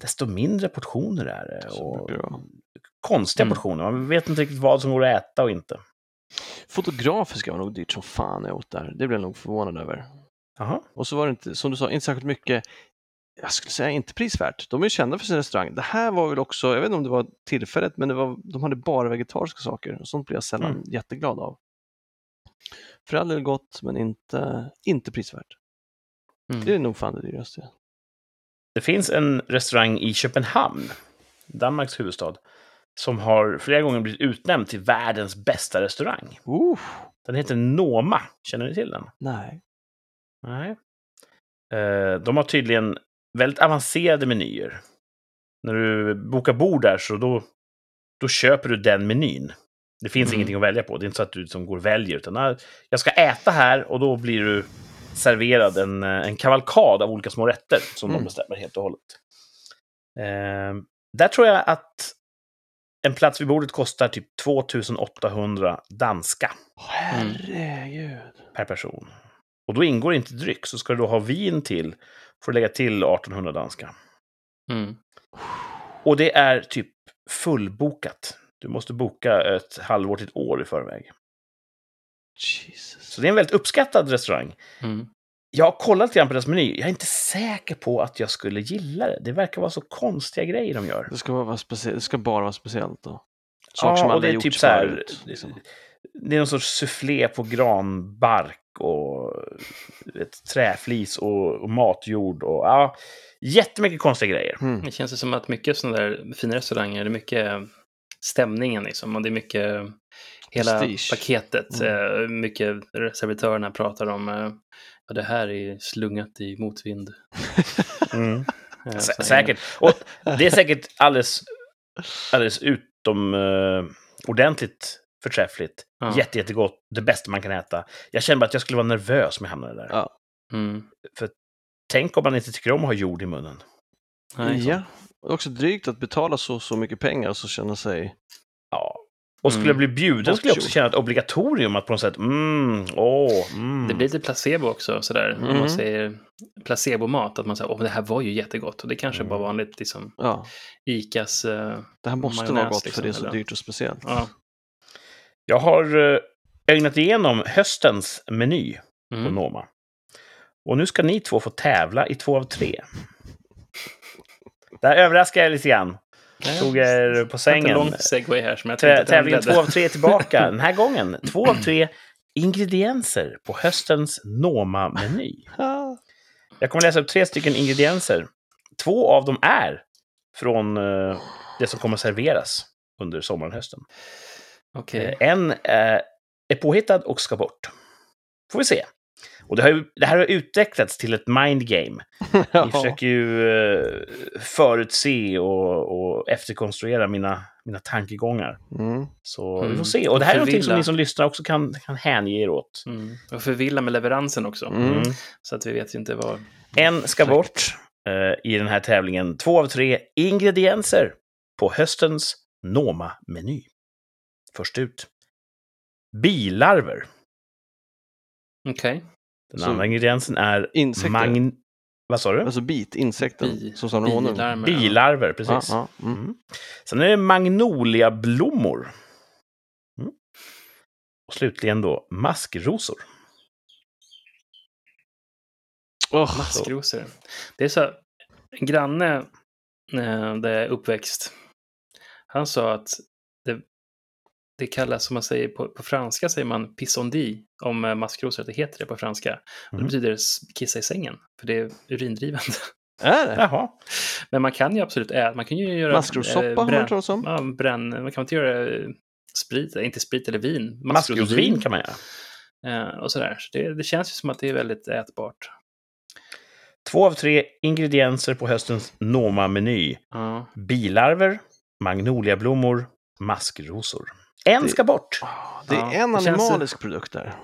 Speaker 1: desto mindre portioner är det. Och konstiga
Speaker 2: Mm.
Speaker 1: portioner. Man vet inte riktigt vad som går att äta och inte.
Speaker 3: Fotografiska var nog dyrt som fan jag åt där. Det blev jag nog förvånad över.
Speaker 1: Jaha.
Speaker 3: Och så var det inte, som du sa, inte särskilt mycket, jag skulle säga inte prisvärt. De är ju kända för sin restaurang. Det här var väl också, jag vet inte om det var tillfället, men det var, de hade bara vegetariska saker. Och sånt blir jag sällan
Speaker 1: Mm.
Speaker 3: jätteglad av. För all del gott, men inte, inte prisvärt.
Speaker 2: Mm.
Speaker 3: Det är nog fan det dyraste.
Speaker 1: Det finns en restaurang i Köpenhamn, Danmarks huvudstad, som har flera gånger blivit utnämnd till världens bästa restaurang.
Speaker 3: Uh,
Speaker 1: Den heter Noma. Känner ni till den?
Speaker 3: nej.
Speaker 1: Nej. Eh, De har tydligen väldigt avancerade menyer. När du bokar bord där så då, då köper du den menyn. Det finns
Speaker 2: Mm.
Speaker 1: ingenting att välja på. Det är inte så att du som går och väljer, utan "Ah, jag ska äta här och då blir du serverad en, eh, en kavalkad av olika små rätter som
Speaker 3: Mm.
Speaker 1: de bestämmer helt och hållet. Eh, där tror jag att en plats vid bordet kostar typ 2800 danska
Speaker 3: Herregud.
Speaker 1: per person. Och då ingår inte dryck, så ska du då ha vin till, får lägga till 1800 danska.
Speaker 2: Mm.
Speaker 1: Och det är typ fullbokat. Du måste boka ett halvår till ett år i förväg.
Speaker 3: Jesus.
Speaker 1: Så det är en väldigt uppskattad restaurang.
Speaker 2: Mm.
Speaker 1: Jag har kollat lite på deras meny. Jag är inte säker på att jag skulle gilla det. Det verkar vara så konstiga grejer de gör.
Speaker 3: Det ska, bara vara specie- det ska bara vara speciellt då.
Speaker 1: Ja, och
Speaker 3: aldrig
Speaker 1: det är
Speaker 3: gjorts
Speaker 1: typ så här...
Speaker 3: förut, liksom.
Speaker 1: Det är någon sorts soufflé på granbark och ett träflis och, och matjord och ja, jättemycket konstiga grejer.
Speaker 3: Mm.
Speaker 2: Det känns som att mycket sådana där fina restauranger, det är mycket stämningen liksom. Och det är mycket hela
Speaker 3: Prestige.
Speaker 2: paketet.
Speaker 3: Mm.
Speaker 2: eh, Mycket servitörerna pratar om. eh, Ja, det här är slungat i motvind.
Speaker 1: Mm. Sä-
Speaker 2: här.
Speaker 1: Säkert. Och det är säkert alldeles, alldeles utom uh, ordentligt förträffligt.
Speaker 2: Ja.
Speaker 1: Jätte, jättegott. Det bästa man kan äta. Jag känner bara att jag skulle vara nervös om jag hamnade där.
Speaker 3: Ja.
Speaker 2: Mm.
Speaker 1: Tänk om man inte tycker om att ha jord i munnen.
Speaker 2: Nej,
Speaker 3: Ja, det är också drygt att betala så, så mycket pengar och så känna sig...
Speaker 1: Ja. Och skulle
Speaker 2: Mm.
Speaker 1: jag bli bjuden skulle jag också känna ett obligatorium att på något sätt, mm, åh, mm.
Speaker 2: Det blir lite placebo också, sådär. Om
Speaker 3: Mm.
Speaker 2: man säger placebomat, att man säger åh, det här var ju jättegott. Och det kanske
Speaker 1: Mm.
Speaker 2: bara vanligt, liksom,
Speaker 3: Ja,
Speaker 2: Icas... eh,
Speaker 3: det här måste vara gott
Speaker 2: liksom,
Speaker 3: för det är så
Speaker 2: eller?
Speaker 3: dyrt och speciellt.
Speaker 2: ja.
Speaker 1: Jag har eh, ögnat igenom höstens meny på
Speaker 2: Mm.
Speaker 1: Noma. Och nu ska ni två få tävla i två av tre. Där överraskar jag lite grann. Tog er på
Speaker 2: En
Speaker 1: sängen.
Speaker 2: lång segway här som jag
Speaker 1: Tä- två av tre tillbaka. Den här gången två av tre ingredienser på höstens Noma-meny. Jag kommer läsa upp tre stycken ingredienser. Två av dem är från eh, det som kommer serveras under sommaren och hösten.
Speaker 2: Okej.
Speaker 1: Eh, En eh, är påhittad och ska bort. Får vi se. Och det, har ju, det här har utvecklats till ett mind game. Vi försöker ju eh, förutse och, och efterkonstruera mina, mina tankegångar.
Speaker 3: Mm.
Speaker 1: Så vi
Speaker 2: Mm.
Speaker 1: får se. Och det här är någonting som ni som lyssnar också kan, kan hänge er åt.
Speaker 2: Mm. Och förvilla med leveransen också.
Speaker 3: Mm.
Speaker 1: Mm.
Speaker 2: Så att vi vet ju inte vad...
Speaker 1: En ska bort eh, i den här tävlingen. Två av tre ingredienser på höstens Noma-meny. Först ut. Bilarver.
Speaker 2: Okej.
Speaker 1: Den
Speaker 3: Så-
Speaker 1: andra ingrediensen är
Speaker 3: Insekter.
Speaker 1: magn... Vad sa du?
Speaker 3: Alltså bit, insekten,
Speaker 2: Bi-
Speaker 3: som samlar honung.
Speaker 1: Bilarver, precis.
Speaker 3: Ja, ja, mm.
Speaker 1: Mm. Sen är det magnoliablommor. Mm. Och slutligen då maskrosor.
Speaker 3: Åh,
Speaker 2: Maskrosor. Det är så, en granne eh, där jag är uppväxt, han sa att det kallas, som man säger på, på franska säger man pissondi om eh, maskrosor, det heter det på franska. Och
Speaker 1: Mm.
Speaker 2: Det betyder s- kissa i sängen, för det är urindrivande.
Speaker 3: är det?
Speaker 1: Jaha.
Speaker 2: Men man kan ju absolut äta, man kan ju göra...
Speaker 3: Maskrossoppa
Speaker 2: eh,
Speaker 3: har man talas om.
Speaker 2: Ja, bränn, man kan inte göra eh, sprit, inte sprit eller vin.
Speaker 1: Maskrosvin kan man göra.
Speaker 2: Och sådär. Så det, det känns ju som att det är väldigt ätbart.
Speaker 1: Två av tre ingredienser på höstens Noma-meny.
Speaker 2: Ja.
Speaker 1: Bilarver, magnoliablommor, maskrosor. En
Speaker 3: Det-
Speaker 1: ska bort.
Speaker 3: Ah, Det är
Speaker 2: Ja,
Speaker 3: en
Speaker 2: det känns-
Speaker 3: animalisk produkt där.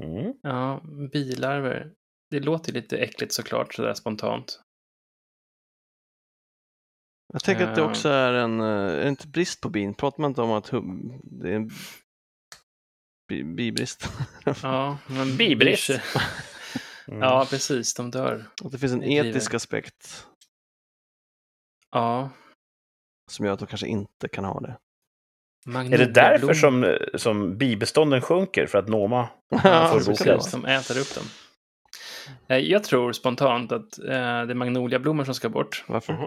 Speaker 1: Mm.
Speaker 2: Ja, bilarver. Det låter lite äckligt såklart, sådär spontant.
Speaker 3: Jag tänker att det
Speaker 2: Eh.
Speaker 3: också är en, eh, är det inte brist på bin? Pratar man inte om att hum, det är en bi, bibrist?
Speaker 2: Ja, men
Speaker 1: Bibrist. Mm.
Speaker 2: Ja, precis. De dör.
Speaker 3: att det finns en etisk aspekt
Speaker 2: Ja,
Speaker 3: som gör att de kanske inte kan ha det.
Speaker 1: Är det därför som, som bibestånden sjunker? För att Noma
Speaker 3: Ja,
Speaker 1: får
Speaker 3: vara.
Speaker 2: Som äter upp dem. Eh, Jag tror spontant att eh, det är magnoliablommor som ska bort.
Speaker 3: Varför?
Speaker 1: Mhm.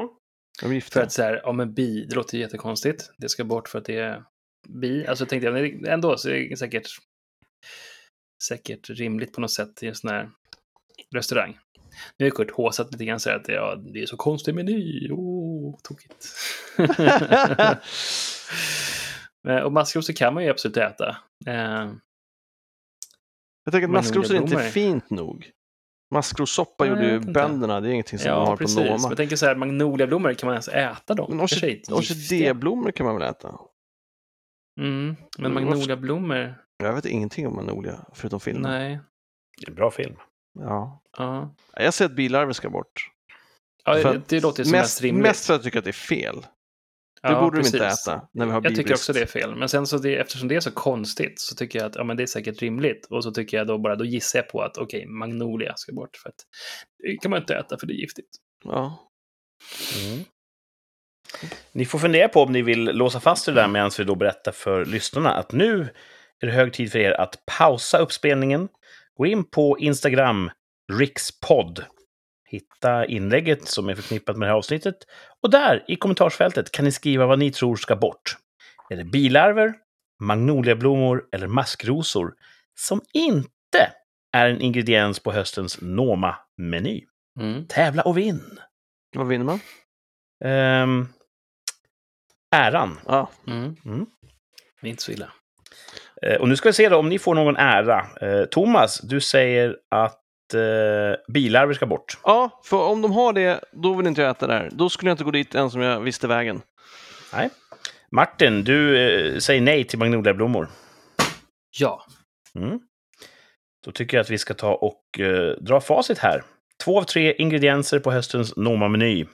Speaker 3: De är
Speaker 2: För
Speaker 3: giftiga.
Speaker 2: att så här, ja men bi, det låter ju jättekonstigt. Det ska bort för att det är bi. Alltså tänkte jag, men ändå så är det säkert, säkert rimligt på något sätt i en sån här restaurang. Nu har Kurt håsat lite grann så här att ja, det är så konstig meny. Åh, tokigt. Men- och maskrosor kan man ju absolut äta. Eh,
Speaker 3: Jag tänker att maskrosor är inte
Speaker 2: Magnoliablommor.
Speaker 3: fint nog. Maskrossoppa gjorde ju bönderna, det är ingenting som
Speaker 2: ja,
Speaker 3: har
Speaker 2: precis.
Speaker 3: på
Speaker 2: Men
Speaker 3: Noma.
Speaker 2: jag tänker så här, magnoliablommor, kan man ens äta dem?
Speaker 3: Men orkidéblommor kan man väl äta?
Speaker 2: Mm, men
Speaker 3: Mm,
Speaker 2: magnoliablommor,
Speaker 3: Jag vet ingenting om magnolia, förutom filmen.
Speaker 2: nej.
Speaker 1: Det är en bra film.
Speaker 3: Ja.
Speaker 2: Ja.
Speaker 3: Jag säger att bilarver ska bort.
Speaker 2: Ja, det, det låter ju som mest
Speaker 3: Mest,
Speaker 2: rimligt.
Speaker 3: mest för att jag tycker att det är fel. Det
Speaker 2: Ja,
Speaker 3: borde
Speaker 2: precis.
Speaker 3: de inte äta när vi har
Speaker 2: Jag tycker också det är fel. Men sen så det, eftersom det är så konstigt så tycker jag att ja, men det är säkert rimligt. Och så tycker jag då bara, då gissar jag på att okej, magnolia ska bort. För att det kan man inte äta för det är giftigt.
Speaker 3: Ja.
Speaker 1: Mm. Ni får fundera på om ni vill låsa fast det där medan vi då berättar för lyssnarna att nu är det hög tid för er att pausa uppspelningen. Gå in på Instagram, rikspodd. Hitta inlägget som är förknippat med det här avsnittet. Och där, i kommentarsfältet, kan ni skriva vad ni tror ska bort. Är det bilarver, magnoliablommor eller maskrosor som inte är en ingrediens på höstens Noma-meny?
Speaker 2: Mm.
Speaker 1: Tävla och vinn!
Speaker 3: Vad vinner man?
Speaker 1: Ehm, äran.
Speaker 3: Ja.
Speaker 2: Mm.
Speaker 1: Mm.
Speaker 2: Det är inte så illa.
Speaker 1: Eh, och nu ska vi se då om ni får någon ära. Eh, Thomas, du säger att eh, bilarver ska bort.
Speaker 3: ja, för om de har det, då vill inte jag äta där. Då skulle jag inte gå dit ens om jag visste vägen.
Speaker 1: Nej. Martin, du eh, säger nej till magnoliablommor.
Speaker 2: Ja.
Speaker 1: Mm. Då tycker jag att vi ska ta och eh, dra facit här. Två av tre ingredienser på höstens Noma-meny.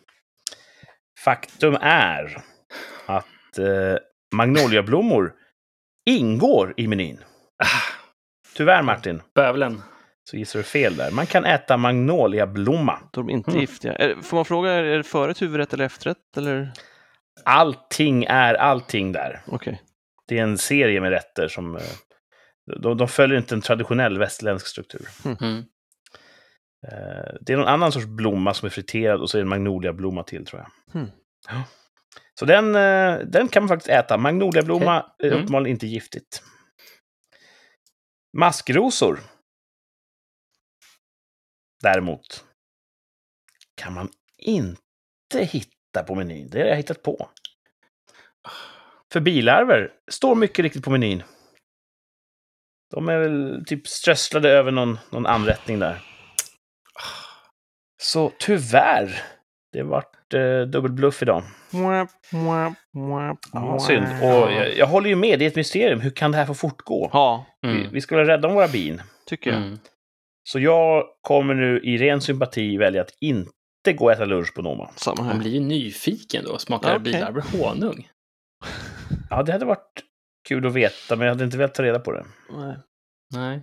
Speaker 1: Faktum är att eh, magnoliablommor ingår i menyn.
Speaker 2: Ah,
Speaker 1: Tyvärr, Martin,
Speaker 2: bövelen.
Speaker 1: Så gissar du fel där. Man kan äta magnoliablomma.
Speaker 3: Då är de inte
Speaker 2: Mm.
Speaker 3: giftiga. Är, får man fråga, är det förrätt, huvudrätt eller efterrätt? Eller?
Speaker 1: Allting är allting där.
Speaker 3: Okej.
Speaker 1: Det är en serie med rätter som... eh, De, de följer inte en traditionell västerländsk struktur.
Speaker 2: Mm.
Speaker 1: Eh, Det är någon annan sorts blomma som är friterad och så är det en magnoliablomma till, tror jag. Ja. Så den, eh, den kan man faktiskt äta. Magnoliablomma är
Speaker 2: Mm.
Speaker 1: uppenbarligen inte giftigt. Maskrosor. Däremot kan man inte hitta på menyn. Det har jag hittat på. För bilarver står mycket riktigt på menyn. De är väl typ strösslade över någon, någon anrättning där. Så tyvärr, det vart eh, dubbelbluff idag. Ja, synd. Och jag, jag håller ju med, det är ett mysterium. Hur kan det här få fortgå?
Speaker 3: Ja,
Speaker 1: Vi,
Speaker 2: Mm.
Speaker 1: vi ska vara rädda om våra bin.
Speaker 3: tycker jag.
Speaker 2: Mm.
Speaker 1: Så jag kommer nu i ren sympati välja att inte gå och äta lunch på Noma.
Speaker 3: Samma
Speaker 2: Man
Speaker 3: här.
Speaker 2: blir ju nyfiken då. Smakar
Speaker 3: Ja, okej.
Speaker 2: bilarver honung?
Speaker 1: Ja, det hade varit kul att veta, men jag hade inte velat ta reda på det.
Speaker 3: Nej.
Speaker 2: Nej.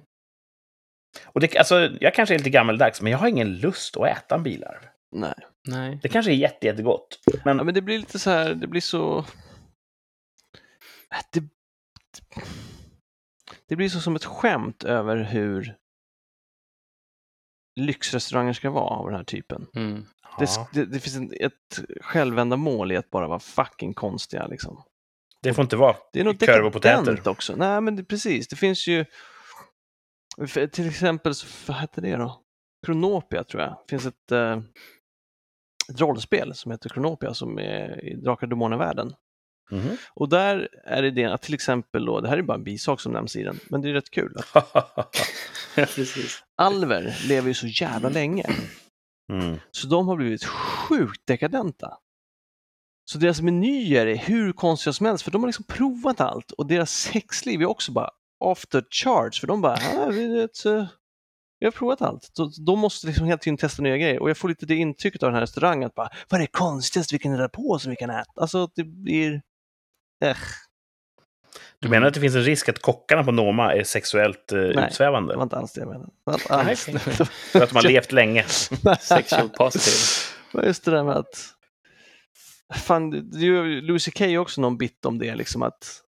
Speaker 1: Och det, alltså, jag kanske är lite gammeldags, men jag har ingen lust att äta en bilarv.
Speaker 3: Nej.
Speaker 2: Nej.
Speaker 1: Det kanske är jätte, jättegott. Men,
Speaker 3: Ja, men det blir lite så här, det blir så... Äh, Det, det blir så som ett skämt över hur lyxrestauranger ska vara av den här typen.
Speaker 2: Mm.
Speaker 3: Det,
Speaker 1: ja,
Speaker 3: det, det finns en, ett självändamål i att bara vara fucking konstiga liksom.
Speaker 1: det får inte vara
Speaker 3: Det är något
Speaker 1: korv och potäter.
Speaker 3: också. Nej, men det, precis. Det finns ju... Till exempel, så, vad hette det då? Kronopia tror jag. Det finns ett, eh, ett rollspel som heter Kronopia som är i Drakar och Demoner-världen.
Speaker 1: Mhm.
Speaker 3: Och där är idén att till exempel, då, det här är bara en bisak som nämns i den, men det är rätt kul. Att alver lever ju så jävla länge,
Speaker 1: mm.
Speaker 3: så de har blivit sjukt dekadenta. Så deras menyer är hur konstiga som helst, för de har liksom provat allt och deras sexliv är också bara off the charts, för de bara, ah, vi, vet, eh, vi har provat allt. Så de måste liksom hela tiden testa nya grejer och jag får lite det intrycket av den här restaurangen, att bara, vad är det konstigaste vi kan hitta på som vi kan äta? Alltså, det blir... Äh,
Speaker 1: Du menar att det finns en risk att kockarna på Noma är sexuellt eh,
Speaker 3: Nej,
Speaker 1: utsvävande?
Speaker 3: det var inte alls det jag menade.
Speaker 1: Nej, För att de har levt länge?
Speaker 2: Sexual positive.
Speaker 3: Men just det där med att... Fan, det är ju Lucy Kay också någon bit om det, liksom att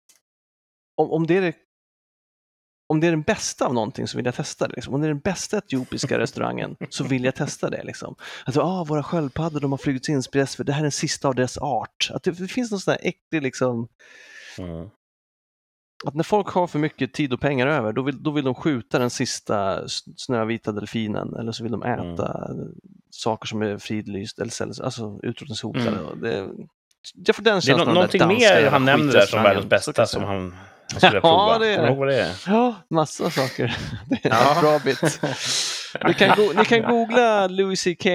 Speaker 3: om, om, det är det, om det är den bästa av någonting så vill jag testa det. Liksom. Om det är den bästa etiopiska restaurangen så vill jag testa det. Liksom. Alltså, ah, våra sköldpaddor de har flugit till inspireras för det här är den sista av deras art. Att det, det finns någon sån där äcklig liksom,
Speaker 1: Mm.
Speaker 3: att när folk har för mycket tid och pengar över, då vill, då vill de skjuta den sista snövita delfinen eller så vill de äta saker som är fridlyst eller alltså utrotningshotade.
Speaker 1: Mm.
Speaker 3: Det, jag får den
Speaker 1: Det är
Speaker 3: känslan
Speaker 1: nå-
Speaker 3: av den
Speaker 1: någonting mer han nämner där som världens bästa som han, skulle
Speaker 3: Ja, det är det.
Speaker 1: det är?
Speaker 3: Ja, massa saker. Det är
Speaker 1: Ja.
Speaker 3: en bra bit. Ni kan, go- ni kan googla Louis CK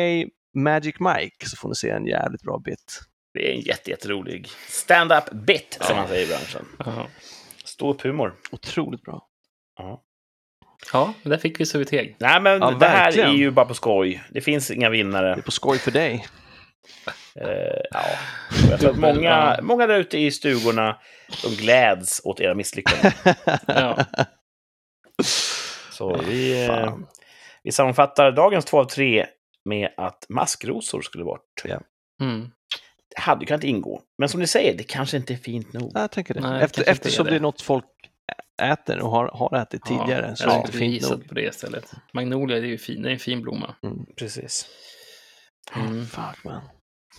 Speaker 3: Magic Mike så får ni se en jävligt bra bit.
Speaker 1: Det är en jätte, jätterolig stand-up bit, som man säger i branschen.
Speaker 2: Ja.
Speaker 1: Stå upp humor.
Speaker 3: Otroligt bra.
Speaker 1: Ja.
Speaker 2: ja, där fick vi Suviteg.
Speaker 1: Nej, men
Speaker 3: Ja,
Speaker 1: det här
Speaker 3: verkligen.
Speaker 1: är ju bara på skoj. Det finns inga
Speaker 3: Det
Speaker 1: vinnare.
Speaker 3: är på skoj för dig.
Speaker 1: Eh, ja. Jag tror att många,
Speaker 2: Ja.
Speaker 1: många där ute i stugorna, de gläds åt era misslyckanden.
Speaker 2: Ja.
Speaker 1: Så vi, eh, vi sammanfattar dagens två av tre med att maskrosor skulle bort.
Speaker 2: Mm.
Speaker 1: Det hade ju kunnat ingå. Men som ni säger, det kanske inte är fint nog.
Speaker 3: Jag tänker det.
Speaker 2: Nej,
Speaker 3: Efter, eftersom det är något folk äter och har, har ätit tidigare
Speaker 2: Ja,
Speaker 3: så
Speaker 2: jag
Speaker 3: är det inte fint nog.
Speaker 2: på det istället. Magnolia det är ju fin, det är en fin blomma.
Speaker 3: Mm.
Speaker 1: Precis.
Speaker 2: Mm.
Speaker 3: Fuck man.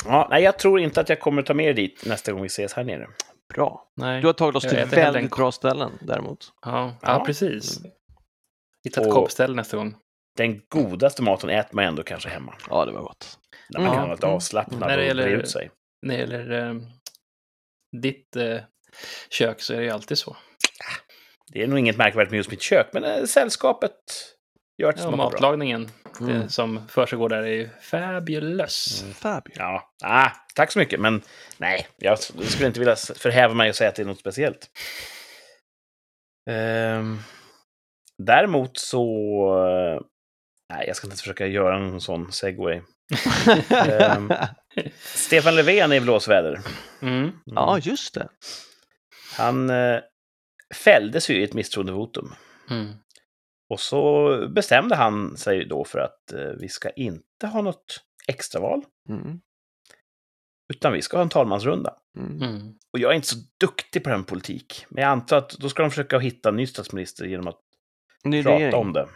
Speaker 1: Ja, nej, jag tror inte att jag kommer ta med er dit nästa gång vi ses här nere.
Speaker 3: Bra.
Speaker 2: Nej.
Speaker 3: Du har tagit oss
Speaker 2: Jag
Speaker 3: till
Speaker 2: en
Speaker 3: väldigt bra ställen däremot.
Speaker 2: Ja,
Speaker 1: Ja.
Speaker 2: ja, precis. Hitta ett
Speaker 1: Och-
Speaker 2: koppställ nästa gång.
Speaker 1: Den godaste maten äter man ändå kanske hemma.
Speaker 3: Ja, det var gott.
Speaker 1: När man
Speaker 2: Mm.
Speaker 1: kan vara lite
Speaker 2: Mm.
Speaker 1: avslappnad
Speaker 2: När det
Speaker 1: och
Speaker 2: gäller-
Speaker 1: ut sig.
Speaker 2: När det gäller eh, ditt eh, kök så är det ju alltid så.
Speaker 1: Det är nog inget märkvärdigt med just mitt kök, men eh, sällskapet gör det
Speaker 2: Ja, matlagningen
Speaker 3: Mm.
Speaker 2: det som försiggår där är ju fabulous.
Speaker 1: Mm.
Speaker 3: Fab.
Speaker 1: Ja, ah, tack så mycket, men nej, jag skulle inte vilja förhäva mig och säga att det är något speciellt. Ehm, däremot så... Nej, jag ska inte försöka göra någon sån segway. Ehm. Stefan Löfven är i blåsväder.
Speaker 2: Mm.
Speaker 1: Mm.
Speaker 3: ja, just det.
Speaker 1: Han eh, fälldes ju i ett misstroendevotum.
Speaker 2: Mm.
Speaker 1: Och så bestämde han sig då för att eh, vi ska inte ha något extraval,
Speaker 3: Mm.
Speaker 1: utan vi ska ha en talmansrunda.
Speaker 3: Mm.
Speaker 2: Mm.
Speaker 1: Och jag är inte så duktig på den politik, men jag antar att då ska de försöka hitta en ny statsminister genom att
Speaker 3: Ny
Speaker 1: prata
Speaker 3: regering.
Speaker 1: om det.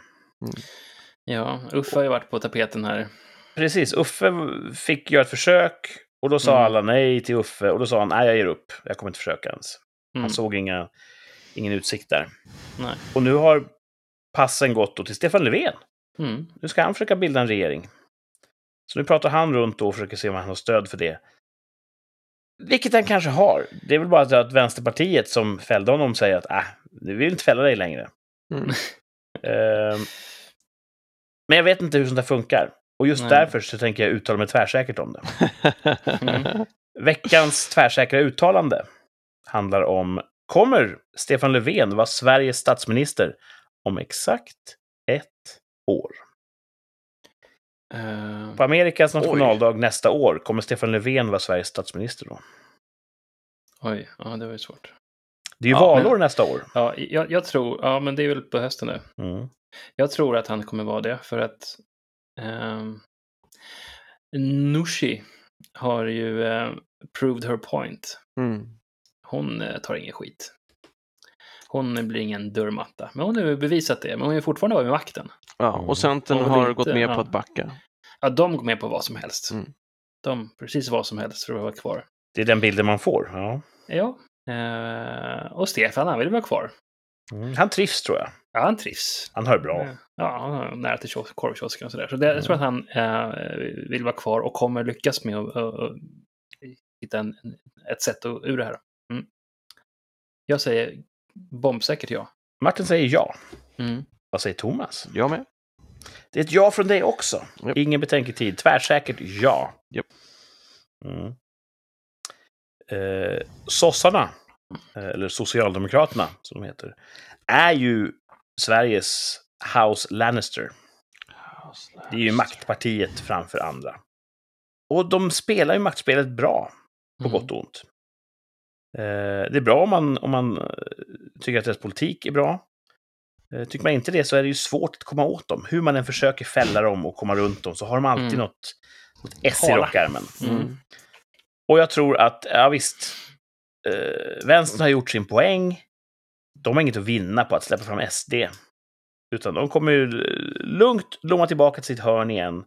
Speaker 2: Ja, Uffe har ju varit på tapeten här.
Speaker 1: Precis, Uffe fick göra ett försök och då sa
Speaker 2: Mm.
Speaker 1: alla nej till Uffe och då sa han nej, jag ger upp, jag kommer inte försöka ens.
Speaker 2: Mm.
Speaker 1: Han såg inga, ingen utsikt där.
Speaker 2: Nej.
Speaker 1: Och nu har passen gått då till Stefan Löfven.
Speaker 2: Mm.
Speaker 1: Nu ska han försöka bilda en regering. Så nu pratar han runt och försöker se om han har stöd för det. Vilket han kanske har. Det är väl bara att Vänsterpartiet som fällde honom säger att äh, vi vill inte fälla dig längre.
Speaker 3: Mm.
Speaker 1: Ehm, men jag vet inte hur sånt där funkar. Och just
Speaker 2: Nej.
Speaker 1: därför så tänker jag uttala mig tvärsäkert om det.
Speaker 2: Mm.
Speaker 1: Veckans tvärsäkra uttalande handlar om Kommer Stefan Löfven vara Sveriges statsminister om exakt ett år?
Speaker 2: Eh,
Speaker 1: På Amerikas
Speaker 3: Oj.
Speaker 1: nationaldag nästa år kommer Stefan Löfven vara Sveriges statsminister då.
Speaker 2: oj, ja det var ju svårt.
Speaker 1: Det är ju
Speaker 2: Ja,
Speaker 1: valår
Speaker 2: men-
Speaker 1: nästa år.
Speaker 2: Ja, jag, jag tror, ja men det är väl på hösten nu.
Speaker 1: Mm.
Speaker 2: Jag tror att han kommer vara det för att um, Nooshi har ju eh, proved her point.
Speaker 3: Mm.
Speaker 2: Hon eh, tar ingen skit. Hon blir ingen dörrmatta. Men hon har ju bevisat det. Men hon är fortfarande vid makten.
Speaker 3: Ja, och Centern
Speaker 2: Och
Speaker 3: har
Speaker 2: lite,
Speaker 3: gått med
Speaker 2: ja.
Speaker 3: på att backa.
Speaker 2: Ja, de går med på vad som helst.
Speaker 3: Mm.
Speaker 2: De, precis vad som helst för att vara kvar.
Speaker 1: Det är den bilden man får. Ja.
Speaker 2: Ja. Eh, och Stefan, han vill vara kvar.
Speaker 1: Mm. Han trivs tror jag.
Speaker 2: Ja, han trivs.
Speaker 1: Han hör bra.
Speaker 2: Eh, Ja, han har nära till kios- korvkiosken och sådär. Så det, jag tror att han eh, vill vara kvar och kommer lyckas med att att hitta en, en- ett sätt att, ur det här. Mm. Jag säger bombsäkert ja.
Speaker 1: Martin säger ja.
Speaker 2: Mm.
Speaker 1: Vad säger Thomas?
Speaker 3: Jag med.
Speaker 1: Det är ett ja från dig också.
Speaker 3: Japp.
Speaker 1: Ingen betänketid. Tvärsäkert ja.
Speaker 3: Japp.
Speaker 1: Mm. Eh, sossarna, eh, eller Socialdemokraterna som de heter, är ju Sveriges House Lannister. Det är ju maktpartiet framför andra. Och de spelar ju maktspelet bra, på
Speaker 2: Mm.
Speaker 1: gott och ont. Eh, det är bra om man, om man eh, tycker att deras politik är bra. Eh, tycker man inte det så är det ju svårt att komma åt dem. Hur man än försöker fälla dem och komma runt dem så har de alltid
Speaker 2: Mm.
Speaker 1: något, något ess i rockärmen.
Speaker 2: Mm.
Speaker 1: Och jag tror att, ja visst, eh, vänstern har gjort sin poäng. de har inget att vinna på att släppa fram SD. Utan de kommer ju lugnt lomma tillbaka till sitt hörn igen.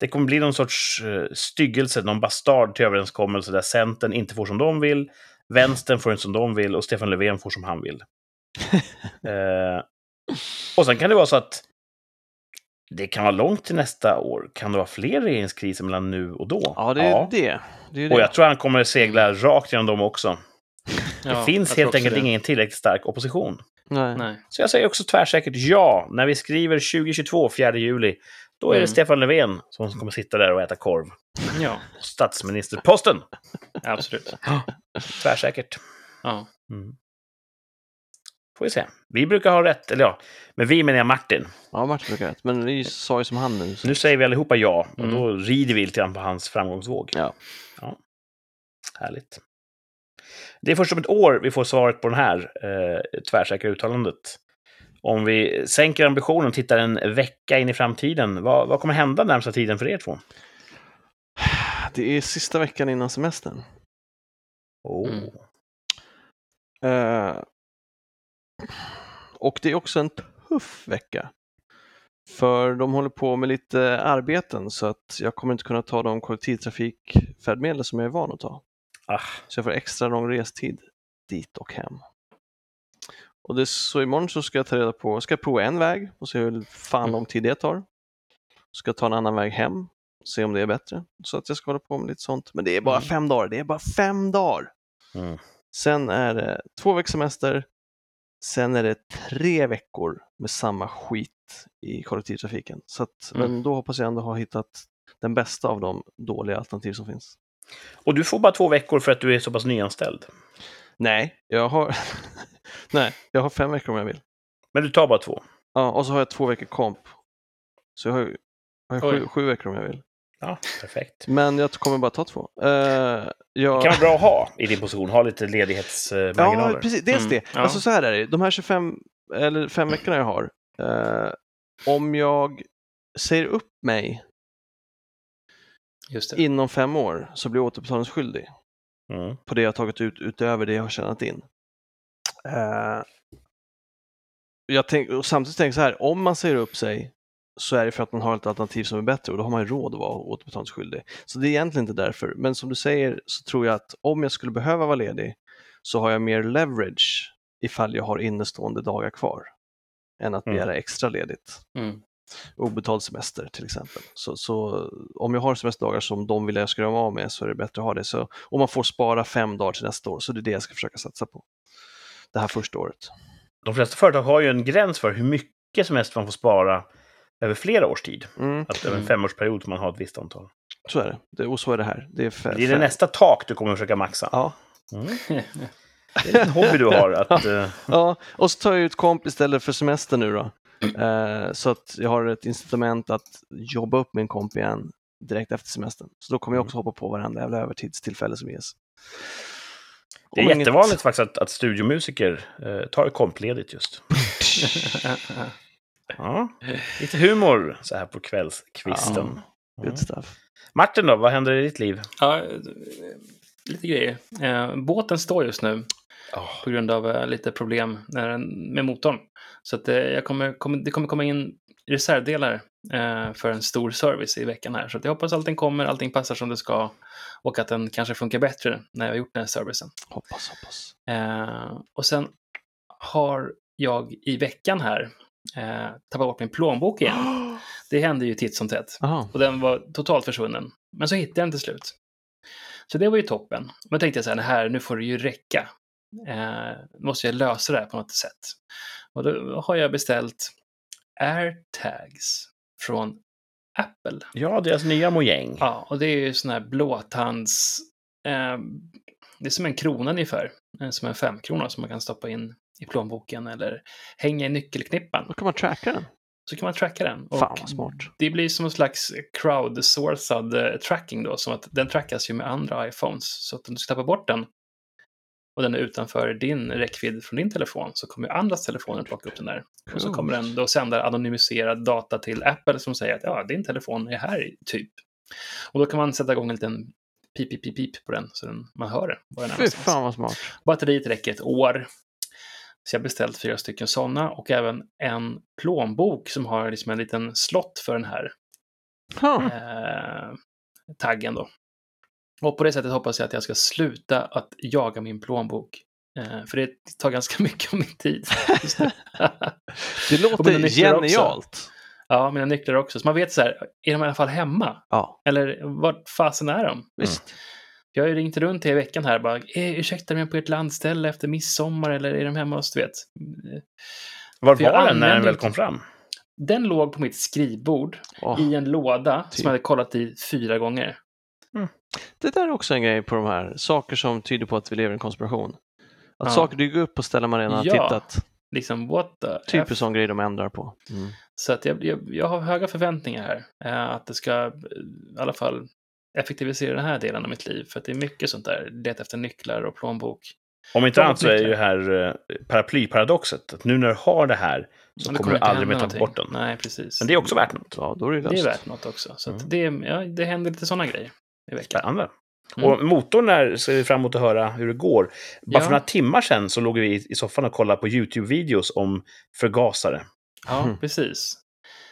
Speaker 1: Det kommer bli någon sorts styggelse, någon bastard till överenskommelse där Centern inte får som de vill, Vänstern får inte som de vill och Stefan Löfven får som han vill. eh, och sen kan det vara så att det kan vara långt till nästa år. Kan det vara fler regeringskriser mellan nu och då?
Speaker 3: Ja, det är det. det, är det.
Speaker 1: Och jag tror han kommer att segla rakt genom dem också. Det
Speaker 2: Ja,
Speaker 1: finns helt enkelt ingen tillräckligt stark opposition.
Speaker 3: Nej.
Speaker 2: Nej.
Speaker 1: Så jag säger också tvärsäkert ja. När vi skriver 2022, 4 juli, då är det
Speaker 2: Mm.
Speaker 1: Stefan Löfven som kommer sitta där och äta korv.
Speaker 2: Ja,
Speaker 1: Statsministerposten!
Speaker 2: absolut.
Speaker 1: Tvärsäkert.
Speaker 2: Ja.
Speaker 1: Mm. Får vi se. Vi brukar ha rätt, eller ja, men vi menar jag Martin.
Speaker 3: Ja, Martin brukar rätt. Men vi sa ju som han nu. Så.
Speaker 1: Nu säger vi allihopa ja, och
Speaker 2: Mm.
Speaker 1: då rider vi lite grann på hans framgångsvåg.
Speaker 3: Ja.
Speaker 1: ja. Härligt. Det är först om ett år vi får svaret på det här eh, tvärsäkra uttalandet. Om vi sänker ambitionen och tittar en vecka in i framtiden, vad, vad kommer hända närmsta tiden för er två?
Speaker 3: Det är sista veckan innan semestern.
Speaker 1: Oh.
Speaker 2: Mm.
Speaker 3: Eh, och det är också en tuff vecka. För de håller på med lite arbeten så att jag kommer inte kunna ta de kollektivtrafikfärdmedel som jag är van att ta.
Speaker 1: Ah,
Speaker 3: Så jag får extra lång restid dit och hem. Och det, så imorgon så ska jag ta reda på, ska jag prova en väg och se hur fan lång tid det tar. Ska jag ta en annan väg hem och se om det är bättre. Så att jag ska hålla på med lite sånt. Men det är bara
Speaker 2: Mm.
Speaker 3: fem dagar, det är bara fem dagar!
Speaker 1: mm.
Speaker 3: Sen är det två veckors semester. Sen är det tre veckor med samma skit i kollektivtrafiken. Så att,
Speaker 2: Mm.
Speaker 3: Men då hoppas jag ändå ha hittat den bästa av de dåliga alternativ som finns.
Speaker 1: Och du får bara två veckor för att du är så pass nyanställd.
Speaker 3: Nej, jag har, Nej, jag har fem veckor om jag vill.
Speaker 1: Men du tar bara två.
Speaker 3: Ja, och så har jag två veckor komp. Så jag har, ju- jag har
Speaker 2: Oj.
Speaker 3: sju, sju veckor om jag vill.
Speaker 1: Ja, perfekt.
Speaker 3: Men jag kommer bara ta två. Uh,
Speaker 1: Det
Speaker 3: jag...
Speaker 1: kan vara bra att ha i din position, ha lite ledighetsmarginaler.
Speaker 3: Ja, precis. Dels
Speaker 2: Mm,
Speaker 3: det.
Speaker 2: ja.
Speaker 3: Alltså så här är det. De här 25 eller fem veckorna jag har. eh, om jag säger upp mig
Speaker 2: Just det.
Speaker 3: inom fem år så blir jag återbetalningsskyldig
Speaker 1: Mm.
Speaker 3: på det jag har tagit ut utöver det jag har tjänat in. Eh, jag tänk, och samtidigt tänker jag så här, om man säger upp sig så är det för att man har ett alternativ som är bättre och då har man ju råd att vara återbetalningsskyldig. Så det är egentligen inte därför, men som du säger så tror jag att om jag skulle behöva vara ledig så har jag mer leverage ifall jag har innestående dagar kvar än att
Speaker 1: Mm.
Speaker 3: begära extra ledigt.
Speaker 2: Mm.
Speaker 3: Obetald semester till exempel. Så, så om jag har semesterdagar som de vill jag ska göra av med så är det bättre att ha det. Så, och man får spara fem dagar till nästa år, så det är det jag ska försöka satsa på. Det här första året.
Speaker 1: De flesta företag har ju en gräns för hur mycket semester man får spara över flera års tid.
Speaker 3: Mm,
Speaker 1: Att över en
Speaker 2: Mm.
Speaker 1: femårsperiod får man ha ett visst antal.
Speaker 3: så är det. Och så är det här. Det är, fe-
Speaker 1: Det är det nästa tak du kommer försöka maxa.
Speaker 3: Ja.
Speaker 1: Mm. Det är en hobby du har. Att, eh,
Speaker 3: ja, och så tar jag ut komp istället för semester nu då. Eh, så att jag har ett incitament att jobba upp min komp igen direkt efter semestern. Så då kommer jag också hoppa på varenda jävla övertidstillfälle som ges.
Speaker 1: det är
Speaker 3: Om inget-
Speaker 1: jättevanligt faktiskt att, att studiomusiker eh, tar kompledigt just. Ja. Lite humor så här på kvällskvisten.
Speaker 3: Good
Speaker 1: Mm.
Speaker 3: stuff.
Speaker 1: Martin då, vad händer i ditt liv?
Speaker 2: Ja, lite grejer. Eh, båten står just nu
Speaker 1: Oh,
Speaker 2: på grund av eh, lite problem med motorn. Så att, eh, jag kommer, kommer, det kommer komma in reservdelar eh, för en stor service i veckan här. Så jag hoppas allting kommer, allting passar som det ska och att den kanske funkar bättre när jag har gjort den här servicen.
Speaker 3: Hoppas, hoppas.
Speaker 2: Eh, och sen har jag i veckan här eh, tappat bort min plånbok igen. Det hände ju titt som tätt.
Speaker 3: Aha.
Speaker 2: Och den var totalt försvunnen. Men så hittade jag den till slut. Så det var ju toppen. Men då tänkte jag så här, "Det här nu får det ju räcka. Eh, måste jag lösa det här på något sätt. Och då har jag beställt AirTags från Apple.
Speaker 1: Ja, deras nya mojäng.
Speaker 2: Ja, och det är ju sån här blåtands... Eh, det är som en krona ungefär. Eh, Som en femkrona som man kan stoppa in i plånboken eller hänga i nyckelknippan.
Speaker 3: Då kan man tracka den.
Speaker 2: Så kan man tracka den. Och
Speaker 3: Fan vad smart.
Speaker 2: Det blir som en slags crowdsourcad eh, tracking då, som att den trackas ju med andra iPhones. Så att om du ska tappa bort den och den är utanför din räckvidd från din telefon så kommer andras telefoner plocka upp den där. Och så kommer den då sända anonymiserad data till Apple som säger att ja, din telefon är här, typ. Och då kan man sätta igång en liten pip, pip, pip, pip på den så den, man hör den. Var den är
Speaker 3: Fy fan vad smart.
Speaker 2: Batteriet räcker ett år. Så jag har beställt fyra stycken sådana och även en plånbok som har liksom en liten slott för den här
Speaker 3: Huh.
Speaker 2: eh, taggen då. Och på det sättet hoppas jag att jag ska sluta att jaga min plånbok. Eh, för det tar ganska mycket av min tid. Det.
Speaker 3: Låter
Speaker 2: nycklar också.
Speaker 3: genialt.
Speaker 2: ja, mina nycklar också. Så man vet så här, är de i alla fall hemma?
Speaker 3: Ja,
Speaker 2: Eller vart fasen är de?
Speaker 3: visst.
Speaker 2: Jag har ju ringt runt i veckan här bara, eh, ursäkta mig på ert landställe efter midsommar eller är de hemma hos, du vet.
Speaker 1: Var
Speaker 2: För
Speaker 1: var den när den väl kom fram?
Speaker 2: Den låg på mitt skrivbord
Speaker 3: Åh,
Speaker 2: i en låda
Speaker 3: typ.
Speaker 2: som jag hade kollat i fyra gånger.
Speaker 3: Det där är också en grej på de här saker som tyder på att vi lever i en konspiration. Att
Speaker 2: Ja.
Speaker 3: saker dyker upp på ställen man redan har
Speaker 2: Ja.
Speaker 3: tittat.
Speaker 2: Liksom, what the
Speaker 3: Typ
Speaker 2: F?
Speaker 3: en sån grej de ändrar på. Mm.
Speaker 2: Så att jag, jag, jag har höga förväntningar här. Eh, att det ska eh, i alla fall effektivisera den här delen av mitt liv. För att det är mycket sånt där. Leta efter nycklar och plånbok.
Speaker 1: Om inte annat så är ju här eh, paraplyparadoxet. Att nu när du har det här så
Speaker 2: det
Speaker 1: kommer du aldrig mer ta bort den.
Speaker 2: Nej, precis.
Speaker 1: Men det är också värt något.
Speaker 3: Ja, då är det
Speaker 2: Det är
Speaker 3: löst.
Speaker 2: värt något också. Så att
Speaker 1: Mm.
Speaker 2: det, ja, det händer lite sådana grejer i veckan.
Speaker 1: Spännande.
Speaker 2: Mm.
Speaker 1: Och motorn där ser vi fram emot att höra hur det går. Bara
Speaker 2: Ja.
Speaker 1: för några timmar sedan så låg vi i- soffan och kollade på YouTube-videos om förgasare.
Speaker 2: Ja,
Speaker 3: Mm.
Speaker 2: precis.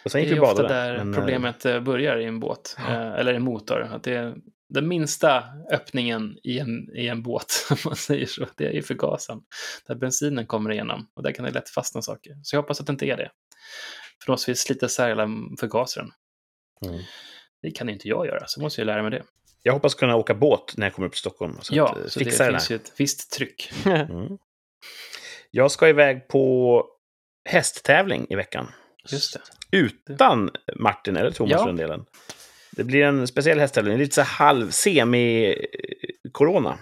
Speaker 1: Och sen
Speaker 2: Det
Speaker 1: gick
Speaker 2: är
Speaker 1: vi
Speaker 2: ofta där
Speaker 1: men, eh,
Speaker 2: problemet eh, börjar i en båt.
Speaker 1: Ja.
Speaker 2: eh, Eller en motor. Att det är den minsta öppningen i en, i en båt, om man säger så. Det är förgasaren. Där bensinen kommer igenom. Och där kan det lätt fastna saker. Så jag hoppas att det inte är det. För då måste vi slita isär hela förgasaren.
Speaker 1: Mm.
Speaker 2: Det kan inte jag göra, så måste jag lära mig det.
Speaker 1: Jag hoppas kunna åka båt när jag kommer upp till Stockholm. Så
Speaker 2: ja,
Speaker 1: att, eh,
Speaker 2: så det
Speaker 1: det
Speaker 2: finns ju ett visst tryck.
Speaker 1: Mm. Jag ska iväg på hästtävling i veckan.
Speaker 2: Just det.
Speaker 1: Utan Martin eller Thomas
Speaker 2: Ja.
Speaker 1: för den delen. Det blir en speciell hästtävling, lite så halv semi-corona.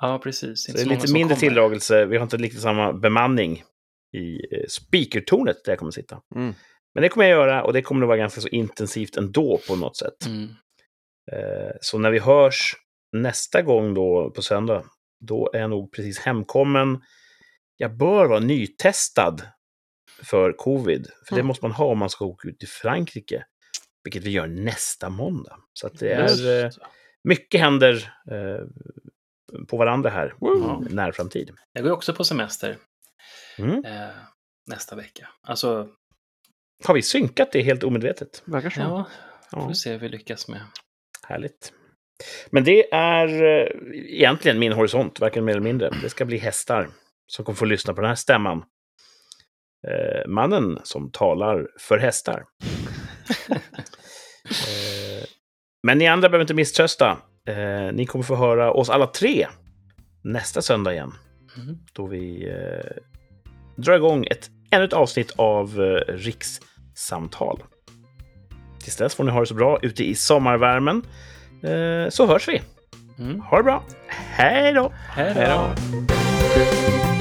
Speaker 2: Ja, precis.
Speaker 1: Det är lite mindre
Speaker 2: kommer.
Speaker 1: tilldragelse. Vi har inte riktigt samma bemanning i eh, speakertornet där jag kommer sitta.
Speaker 3: Mm.
Speaker 1: Men det kommer jag göra och det kommer att vara ganska så intensivt ändå på något sätt.
Speaker 2: Mm.
Speaker 1: Eh, Så när vi hörs nästa gång då på söndag, då är jag nog precis hemkommen. Jag bör vara nytestad för covid, för det
Speaker 2: Mm.
Speaker 1: måste man ha om man ska åka ut till Frankrike, vilket vi gör nästa måndag. Så att det är, eh, mycket händer eh, på varandra här
Speaker 3: Woo!
Speaker 1: i närframtid.
Speaker 2: Jag går också på semester
Speaker 1: Mm.
Speaker 2: nästa vecka. Alltså,
Speaker 1: Har vi synkat det helt omedvetet?
Speaker 3: Verkar så.
Speaker 2: ja,
Speaker 1: Ja.
Speaker 2: får se hur vi lyckas med.
Speaker 1: Härligt. Men det är eh, egentligen min horisont, varken mer eller mindre. Det ska bli hästar som kommer få lyssna på den här stämman. Eh, mannen som talar för hästar. eh, men ni andra behöver inte misströsta. Eh, ni kommer få höra oss alla tre nästa söndag igen.
Speaker 2: Mm.
Speaker 1: Då vi eh, drar igång ett, ännu ett avsnitt av eh, Rikssamtal. Tills dess får ni ha det så bra ute i sommarvärmen. Eh, så hörs vi.
Speaker 2: Mm.
Speaker 1: Ha det bra. Hej då!
Speaker 2: Hej
Speaker 3: då!